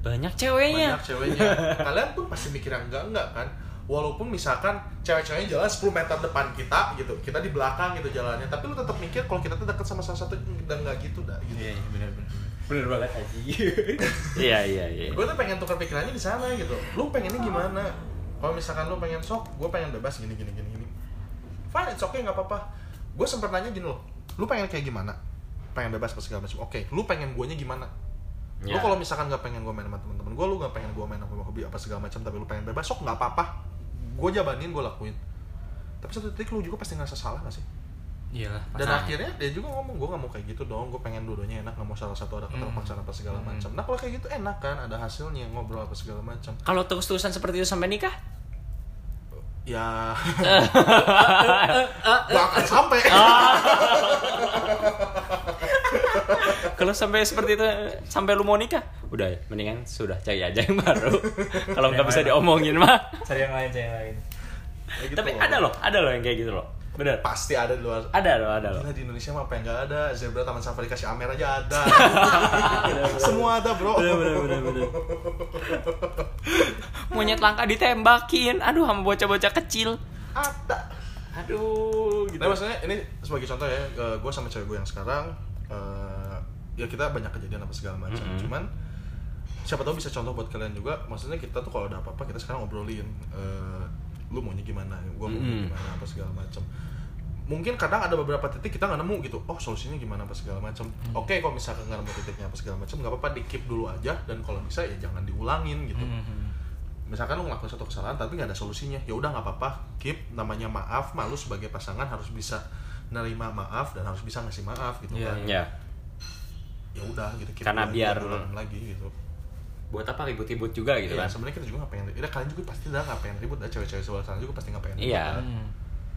Banyak ceweknya. banyak ceweknya kalian tuh pasti mikir yang enggak enggak kan walaupun misalkan cewek-ceweknya jalan 10 meter depan kita gitu kita di belakang gitu jalannya tapi lu tetap mikir kalau kita tuh deket sama salah satu dan nggak gitu dah gitu Iya, iya, benar-benar. Benar banget aja. Iya, iya, iya. gue tuh pengen tukar pikirannya di sana gitu lu pengennya gimana kalau misalkan lu pengen sok gue pengen bebas gini gini gini gini. Fine it's okay nggak apa-apa. Gue sempet nanya gini loh lu pengen kayak gimana? Pengen bebas apa segala macam. Oke lu pengen guanya gimana? Lu Ya. kalau misalkan nggak pengen gue main sama teman-teman gue lu nggak pengen gue main sama hobi apa segala macam tapi lu pengen bebas sok nggak apa-apa. Gue jabanin gue lakuin. Tapi satu titik lu juga pasti ngerasa salah gak sih Iyalah. dan akhirnya dia juga ngomong gue nggak mau kayak gitu dong gue pengen dua-duanya enak nggak mau salah satu ada keterpaksaan apa segala Hmm. macam nah kalau kayak gitu enak kan ada hasilnya ngobrol apa segala macam Kalau terus-terusan seperti itu sampai nikah? ya gak akan sampai Kalau sampai seperti itu sampai lu mau nikah, udah mendingan sudah cari aja yang baru. Kalau nggak bisa diomongin mah. Cari yang lain, cari yang lain. Ya gitu Tapi ada loh, ada loh yang kayak gitu loh. Bener. pasti ada di luar Ada loh, ada loh. Gila di Indonesia mah apa yang gak ada Zebra Taman Safari kasih Amer aja ada Semua ada bro Monyet langka ditembakin. Aduh, sama bocah-bocah kecil. Ada Aduh, gitu. Nah maksudnya ini sebagai contoh ya Gue sama cewek gue yang sekarang eh, Ya kita banyak kejadian apa segala macam Mm-mm. Cuman Siapa tahu bisa contoh buat kalian juga Maksudnya kita tuh kalau ada apa-apa kita sekarang ngobrolin eh, Lu maunya gimana? Gue maunya Mm-mm. gimana? apa segala macam mungkin kadang ada beberapa titik kita nggak nemu gitu. Oh solusinya gimana? apa segala macam oke kalau misalkan nggak nemu titiknya? apa segala macam nggak apa-apa di keep dulu aja. Dan kalau bisa ya jangan diulangin gitu. Hmm. misalkan lu ngelakuin satu kesalahan tapi nggak ada solusinya. Ya udah nggak apa-apa. Keep namanya maaf malu sebagai pasangan harus bisa nerima maaf dan harus bisa ngasih maaf gitu Iya, kan. Ya. ya udah gitu keep Karena aja, biar- lagi gitu Buat apa ribut-ribut juga gitu Iya, kan? sebenarnya kita juga nggak pengen ya kalian juga pasti dah nggak pengen ribut dah cewek-cewek sebelah sana juga pasti nggak pengen ribut Iya. kan? Hmm.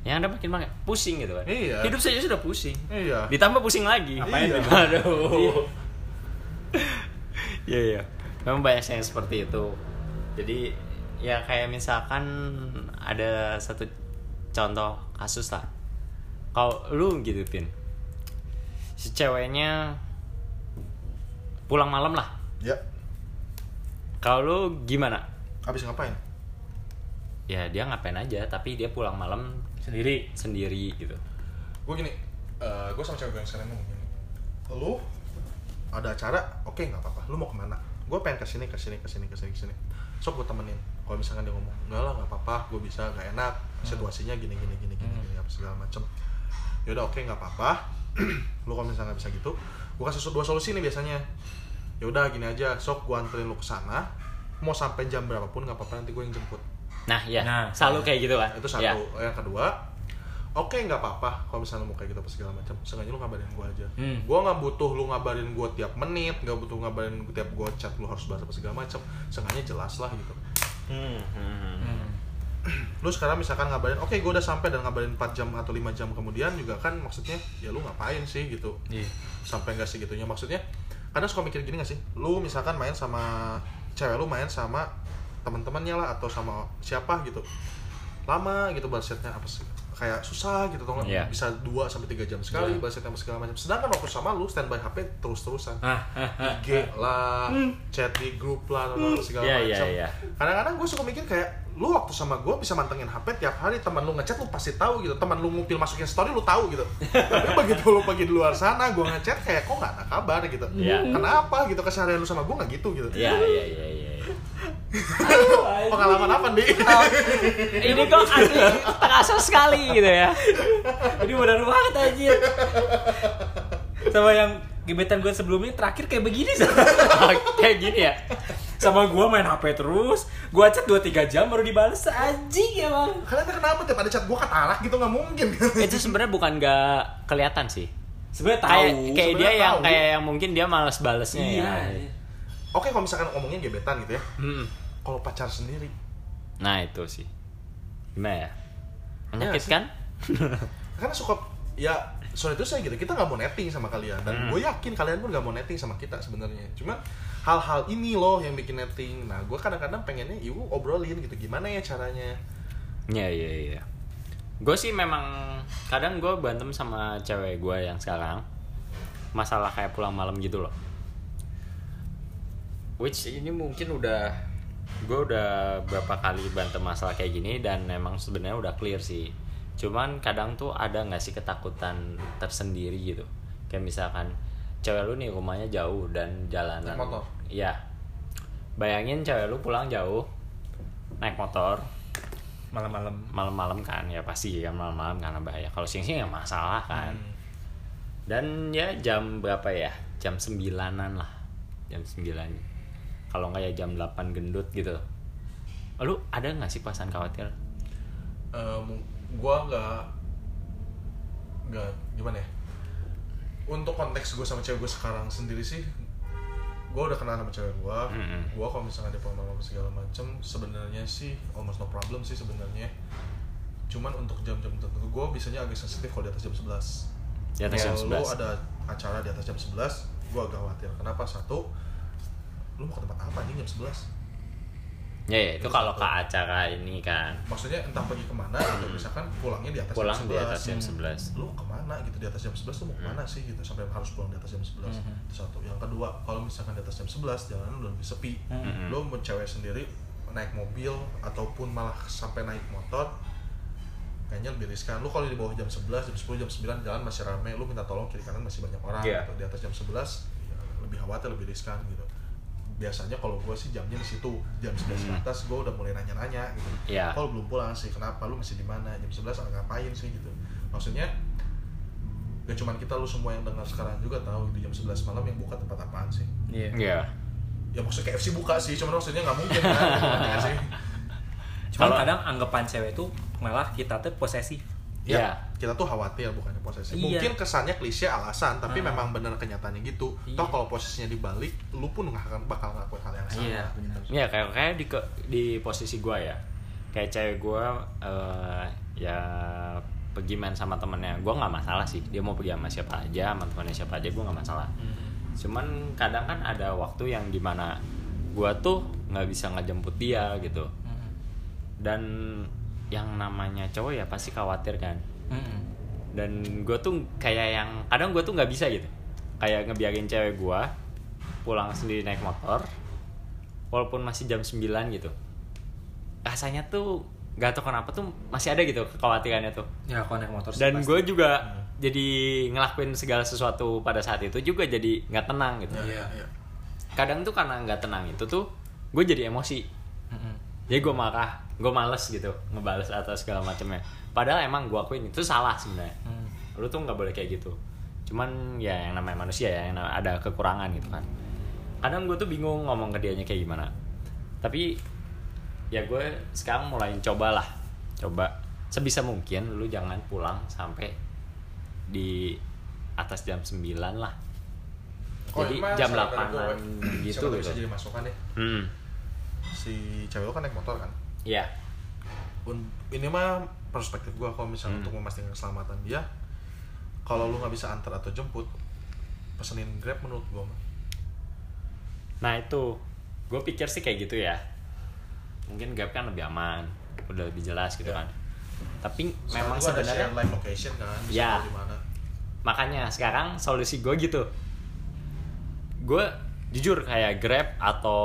Yang ada makin makin pusing gitu kan. Iya. Hidup saja sudah pusing. iya Ditambah pusing lagi. Ngapain Iya. ribut? Aduh. Iya iya. Memang banyak yang seperti itu. Jadi ya kayak misalkan ada satu contoh kasus lah. Kalau lu gitu pin, si ceweknya pulang malam lah. ya Kalau lu gimana? habis ngapain? Ya dia ngapain aja, tapi dia pulang malam Sendiri. sendiri gitu. gue gini gue sama cewek gue yang sekarang ngomong gini lu ada acara? Oke nggak apa-apa. Lu mau ke mana? Gue pengen ke sini ke sini ke sini ke sini ke sini sok gue temenin. Kalau misalkan dia ngomong enggak lah nggak apa-apa. Gue bisa nggak enak. Situasinya gini gini gini gini, Hmm. gini apa segala macem. Yaudah oke nggak apa-apa. Lu kalau misalnya nggak bisa gitu gue kasih dua solusi nih biasanya yaudah gini aja sok gue anterin lu ke sana mau sampai jam berapapun nggak apa-apa nanti gue yang jemput Nah ya, Nah, selalu kayak gitu kan. itu satu Ya. yang kedua oke nggak apa-apa kalau misalnya lu mau kayak gitu apa segala macam sengaja lu ngabarin gue aja Hmm. gue nggak butuh lu ngabarin gue tiap menit nggak butuh ngabarin gua tiap gue chat lu harus bahas apa segala macam sengaja jelas lah gitu Hmm, hmm, hmm. Hmm. lu sekarang misalkan ngabarin oke gue udah sampai dan ngabarin 4 jam atau 5 jam kemudian juga kan maksudnya ya lu ngapain sih gitu Iya. sampai nggak segitunya maksudnya kadang suka mikir gini gak sih lu misalkan main sama cewek lu main sama teman-temannya lah atau sama siapa gitu lama gitu balasnya apa sih kayak susah gitu tuh Iya. bisa 2 sampai 3 jam sekali Iya. bahas tema segala macam sedangkan waktu sama lu standby HP terus-terusan ah, ah, ah. IG lah, chat di grup lah, atau segala Iya, iya, macam. iya. Kadang-kadang gue suka mikir kayak lu waktu sama gue bisa mantengin HP tiap hari teman lu ngechat lu pasti tahu gitu teman lu ngumpil masukin story lu tahu gitu tapi begitu lu pergi di luar sana gue ngechat kayak kok nggak ada kabar gitu Iya. kenapa gitu keseharian lu sama gue nggak gitu gitu Iya iya iya iya. pengalaman apa nih Ini kok asli terasa sekali gitu ya. Ini benar banget anjir. Sama yang gebetan gue sebelumnya terakhir kayak begini Kayak gini ya. Sama gue main HP terus gue chat 2-3 jam baru dibales anjing emang kalian tuh kenapa tiap ada chat gue katarak gitu nggak mungkin Itu sebenarnya bukan gak kelihatan sih. sebenarnya tahu Kayak kayak dia sebenarnya yang tahu. kayak yang mungkin dia malas balesnya iya ya. oke kalau misalkan ngomongin gebetan gitu ya Hmm. kalau pacar sendiri Nah itu sih. Gimana ya? Iya Menyakitkan? kan? karena suka ya soal itu saya gitu kita nggak mau netting sama kalian dan Hmm. gue yakin kalian pun nggak mau netting sama kita sebenarnya cuma hal-hal ini loh yang bikin netting nah gue kadang-kadang pengennya ibu obrolin gitu gimana ya caranya Iya iya iya. Gue sih memang kadang gue berantem sama cewek gue yang sekarang masalah kayak pulang malam gitu loh. Which ini mungkin udah gue udah berapa kali berantem masalah kayak gini dan memang sebenarnya udah clear sih. Cuman kadang tuh ada nggak sih ketakutan tersendiri gitu. Kayak misalkan cewek lu nih rumahnya jauh dan jalanan. Naik motor. Iya. Bayangin cewek lu pulang jauh naik motor. Malam-malam. Malam-malam kan ya pasti ya malam-malam karena bahaya. Kalau siang-siang ya masalah kan. Hmm. dan ya jam berapa ya? Jam sembilanan lah. Jam sembilan. Kalau nggak ya jam 8 gendut gitu. Lu ada nggak sih pasan khawatir? Gue nggak nggak gimana ya untuk konteks gue sama cewek gue sekarang sendiri sih gue udah kenal sama cewek gue Mm-mm. gue kalau misalnya ada pengalaman segala macem sebenarnya sih almost no problem sih sebenarnya. Cuman untuk jam-jam tertentu gue biasanya agak sensitif kalau di atas jam 11 di atas jam lu 11 ada acara di atas jam 11 gue agak khawatir. Kenapa? Satu lu mau ke tempat apa nih jam 11 ya, ya itu kalau ke acara ini kan maksudnya entah pergi ke mana gitu misalkan pulangnya di atas pulang jam di 11 atas jam Hmm. 11 lu ke mana gitu di atas jam 11 lu mau ke mana sih gitu sampai harus pulang di atas jam 11 Mhm. itu satu yang kedua kalau misalkan di atas jam 11 jalanan udah lebih sepi Mhm. lu mau cewek sendiri naik mobil ataupun malah sampai naik motor kayaknya lebih riskan lu kalau di bawah jam 11 jam 10 jam 9 jalan masih rame lu minta tolong kiri kanan masih banyak orang Iya. gitu. di atas jam 11 ya, lebih khawatir lebih riskan gitu biasanya kalau gue sih jamnya di situ. Jam 11 ke Hmm. atas gue udah mulai nanya-nanya gitu. Iya. kalau belum pulang sih kenapa? Lu masih di mana? Jam 11 lagi ngapain sih? Gitu. Maksudnya gak cuman kita lu semua yang dengar sekarang juga tahu di jam 11 malam yang buka tempat apaan sih? Iya. Iya. ya maksudnya KFC buka sih cuman maksudnya nggak mungkin kan? Gitu, nggak sih? Cuman Kalau- kadang anggapan cewek tuh malah kita tuh posesif. Ya Iya. kita tuh khawatir bukannya posesif Iya. mungkin kesannya klise alasan tapi Ah. memang bener kenyataannya gitu Iya. toh kalau posisinya dibalik lu pun nggak akan bakal ngelakuin hal yang sama Iya, benar. Ya kayak kayak di ke- di posisi gua ya. Kayak cewek gua eh, ya pergi main sama temennya. Gua nggak masalah sih. Dia mau pergi sama siapa aja, sama temennya siapa aja gua nggak masalah. Cuman kadang kan ada waktu yang di mana gua tuh nggak bisa ngejemput dia gitu. Mhm. Dan yang namanya cowok ya pasti khawatir kan. Mhm. Dan gue tuh kayak yang kadang gue tuh nggak bisa gitu. Kayak ngebiarin cewek gua pulang sendiri naik motor walaupun masih jam 9 gitu rasanya tuh gak tau kenapa tuh masih ada gitu kekhawatirannya tuh Ya kalau naik motor sih dan gue juga jadi ngelakuin segala sesuatu pada saat itu juga jadi nggak tenang gitu iya iya kadang tuh karena nggak tenang itu tuh gue jadi emosi Mhm. jadi gue marah gue males gitu ngebales atas segala macamnya. Padahal emang gue akuin itu salah sebenarnya. Mhm. lu tuh nggak boleh kayak gitu. Cuman ya yang namanya manusia ya yang na- ada kekurangan gitu kan. Kadang gue tuh bingung ngomong ke dianya kayak gimana. Tapi ya gue sekarang mulai coba lah. Coba. Sebisa mungkin lu jangan pulang sampai di atas jam 9 lah. Oh, jadi emang jam saran dari 8 gue, gitu gitu. jadi masukan ya hmm. Si cewek lu kan naik motor kan ya Un- ini mah perspektif gua kalau misalnya Hmm. untuk memastikan keselamatan dia kalau lu nggak bisa antar atau jemput pesenin grab menurut gua mah Nah itu, gue pikir sih kayak gitu ya. Mungkin Gap kan lebih aman, udah lebih jelas gitu Ya. kan. tapi Sekarang memang ada sebenarnya live location kan bisa Ya. makanya sekarang solusi gue gitu gue jujur kayak grab atau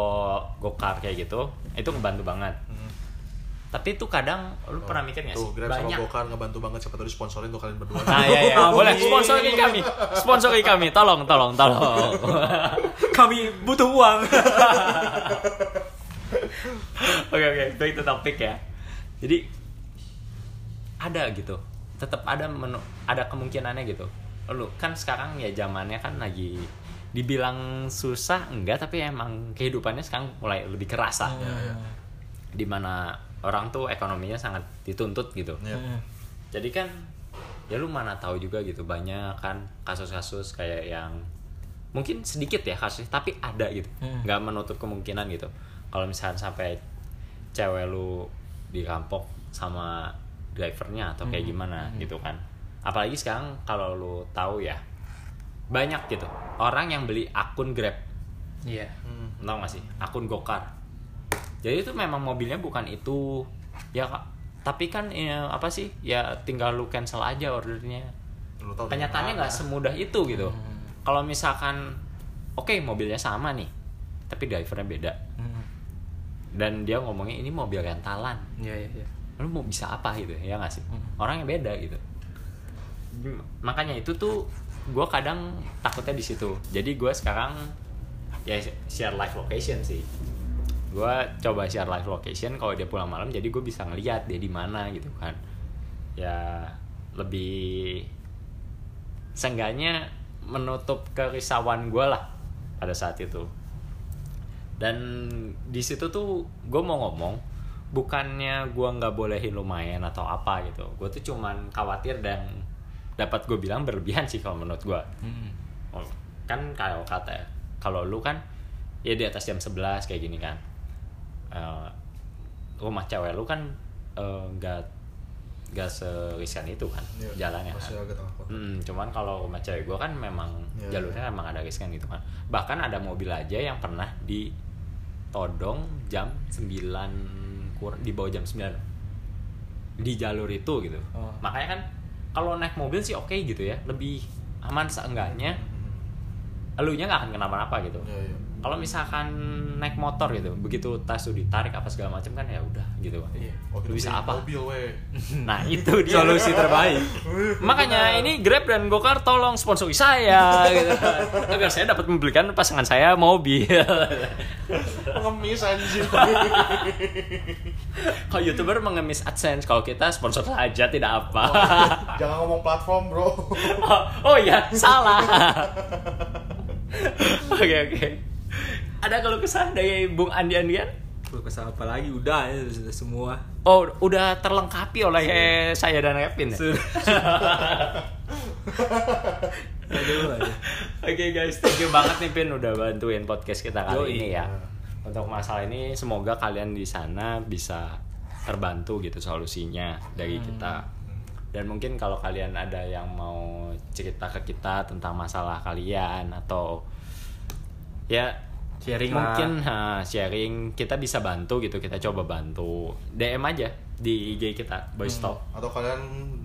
gokar kayak gitu itu ngebantu banget Hmm. Tapi itu kadang lu pernah mikir nggak sih? Tuh, Grab sama banyak. Gokar ngebantu banget siapa tahu disponsorin tuh kalian berdua. nah ya ya boleh sponsori kami. Sponsori kami. Tolong tolong tolong. Kami butuh uang. oke oke. Back to topik ya. Jadi ada gitu. Tetap ada menu ada kemungkinannya gitu. Lu kan sekarang ya zamannya kan lagi dibilang susah enggak tapi emang kehidupannya sekarang mulai lebih kerasa Ya, ya. di mana orang tuh ekonominya sangat dituntut gitu. Ya. jadi kan ya lu mana tahu juga gitu banyak kan kasus-kasus kayak yang mungkin sedikit ya kasus tapi ada gitu. Hmm. nggak menutup kemungkinan gitu. Kalau misalnya sampai cewek lu dirampok sama drivernya atau kayak gimana gitu kan. Apalagi sekarang kalau lu tahu ya banyak gitu. Orang yang beli akun grab. Iya. Hmm. tau gak sih? Akun gokar jadi itu memang mobilnya bukan itu. Ya Kak. tapi kan ya, apa sih? Ya tinggal lu cancel aja ordernya. Lu tahu dari kenyataannya nggak semudah itu gitu. Kalau misalkan oke mobilnya sama nih tapi drivernya beda. Hmm. dan dia ngomongnya ini mobil rentalan. Iya iya iya. lu mau bisa apa? gitu ya nggak sih? Orangnya beda gitu. Makanya itu tuh gue kadang takutnya di situ. Jadi gue sekarang ya share live location sih gue coba share live location kalau dia pulang malam jadi gue bisa ngeliat dia di mana gitu kan. Ya lebih seenggaknya menutup kerisauan gue lah pada saat itu. Dan di situ tuh gue mau ngomong bukannya gue nggak bolehin lu main atau apa gitu. Gue tuh cuman khawatir dan dapat gue bilang berlebihan sih kalau menurut gue Hmm. Kan kalau kata ya, kalau lu kan ya di atas jam 11 kayak gini kan Eh, rumah cewek lu kan eh, nggak nggak seriskan itu kan Iya, jalannya kan. Hmm, cuman kalau rumah cewek gue kan memang Iya, jalurnya emang ada riskan gitu kan. Bahkan ada mobil aja yang pernah ditodong jam 9 kurang di bawah jam 9 di jalur itu gitu. Oh. makanya kan kalau naik mobil sih oke gitu ya. Lebih aman seenggaknya. Elunya nggak akan kenapa-napa gitu. Iya, iya. Kalau misalkan naik motor gitu begitu tas tuh ditarik apa segala macam kan ya udah gitu Iya. Oh, Lu bisa apa? Mobil nah itu dia. Solusi terbaik. makanya ini Grab dan Gokar tolong sponsori saya gitu. Agar saya dapat membelikan pasangan saya mobil. Pengemis anjing. kalau youtuber mengemis adsense kalau kita sponsor saja tidak apa. Jangan ngomong platform, Bro. oh, oh iya salah. Oke oke ada kalau kesah dari Bung Andi Andian Lu kesal apa lagi? Udah ya sudah semua. oh udah terlengkapi oleh saya dan Kevin ya? Oke guys, thank you banget nih Pin udah bantuin podcast kita kali Yoi. ini ya. Untuk masalah ini semoga kalian di sana bisa terbantu gitu solusinya dari kita. Dan mungkin kalau kalian ada yang mau cerita ke kita tentang masalah kalian atau ya Sharing lah. mungkin ha, sharing kita bisa bantu gitu kita coba bantu DM aja di IG kita Boys Talk. Atau kalian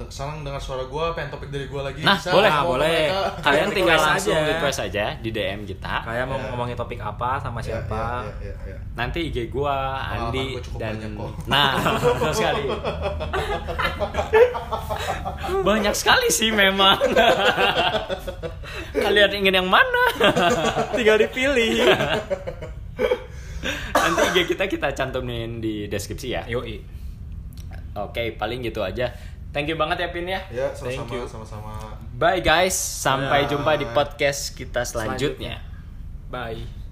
senang dengar suara gua, pengen topik dari gua lagi Nah, bisa. boleh, ke boleh. mereka. Kalian tinggal Request langsung aja. request aja di DM kita. Kayak mau Ya. ngomongin topik apa sama Iya, siapa? iya, iya, iya. nanti IG gua, Andi gua cukup dan banyak kok. nah betul sekali banyak sekali sih memang kalian ingin yang mana Tinggal dipilih. nanti IG kita kita cantumin di deskripsi ya Yoi. Oke paling gitu aja thank you banget ya Pin ya Ya, Thank sama-sama, you. sama-sama. bye guys sampai Bye. jumpa di podcast kita selanjutnya. Bye.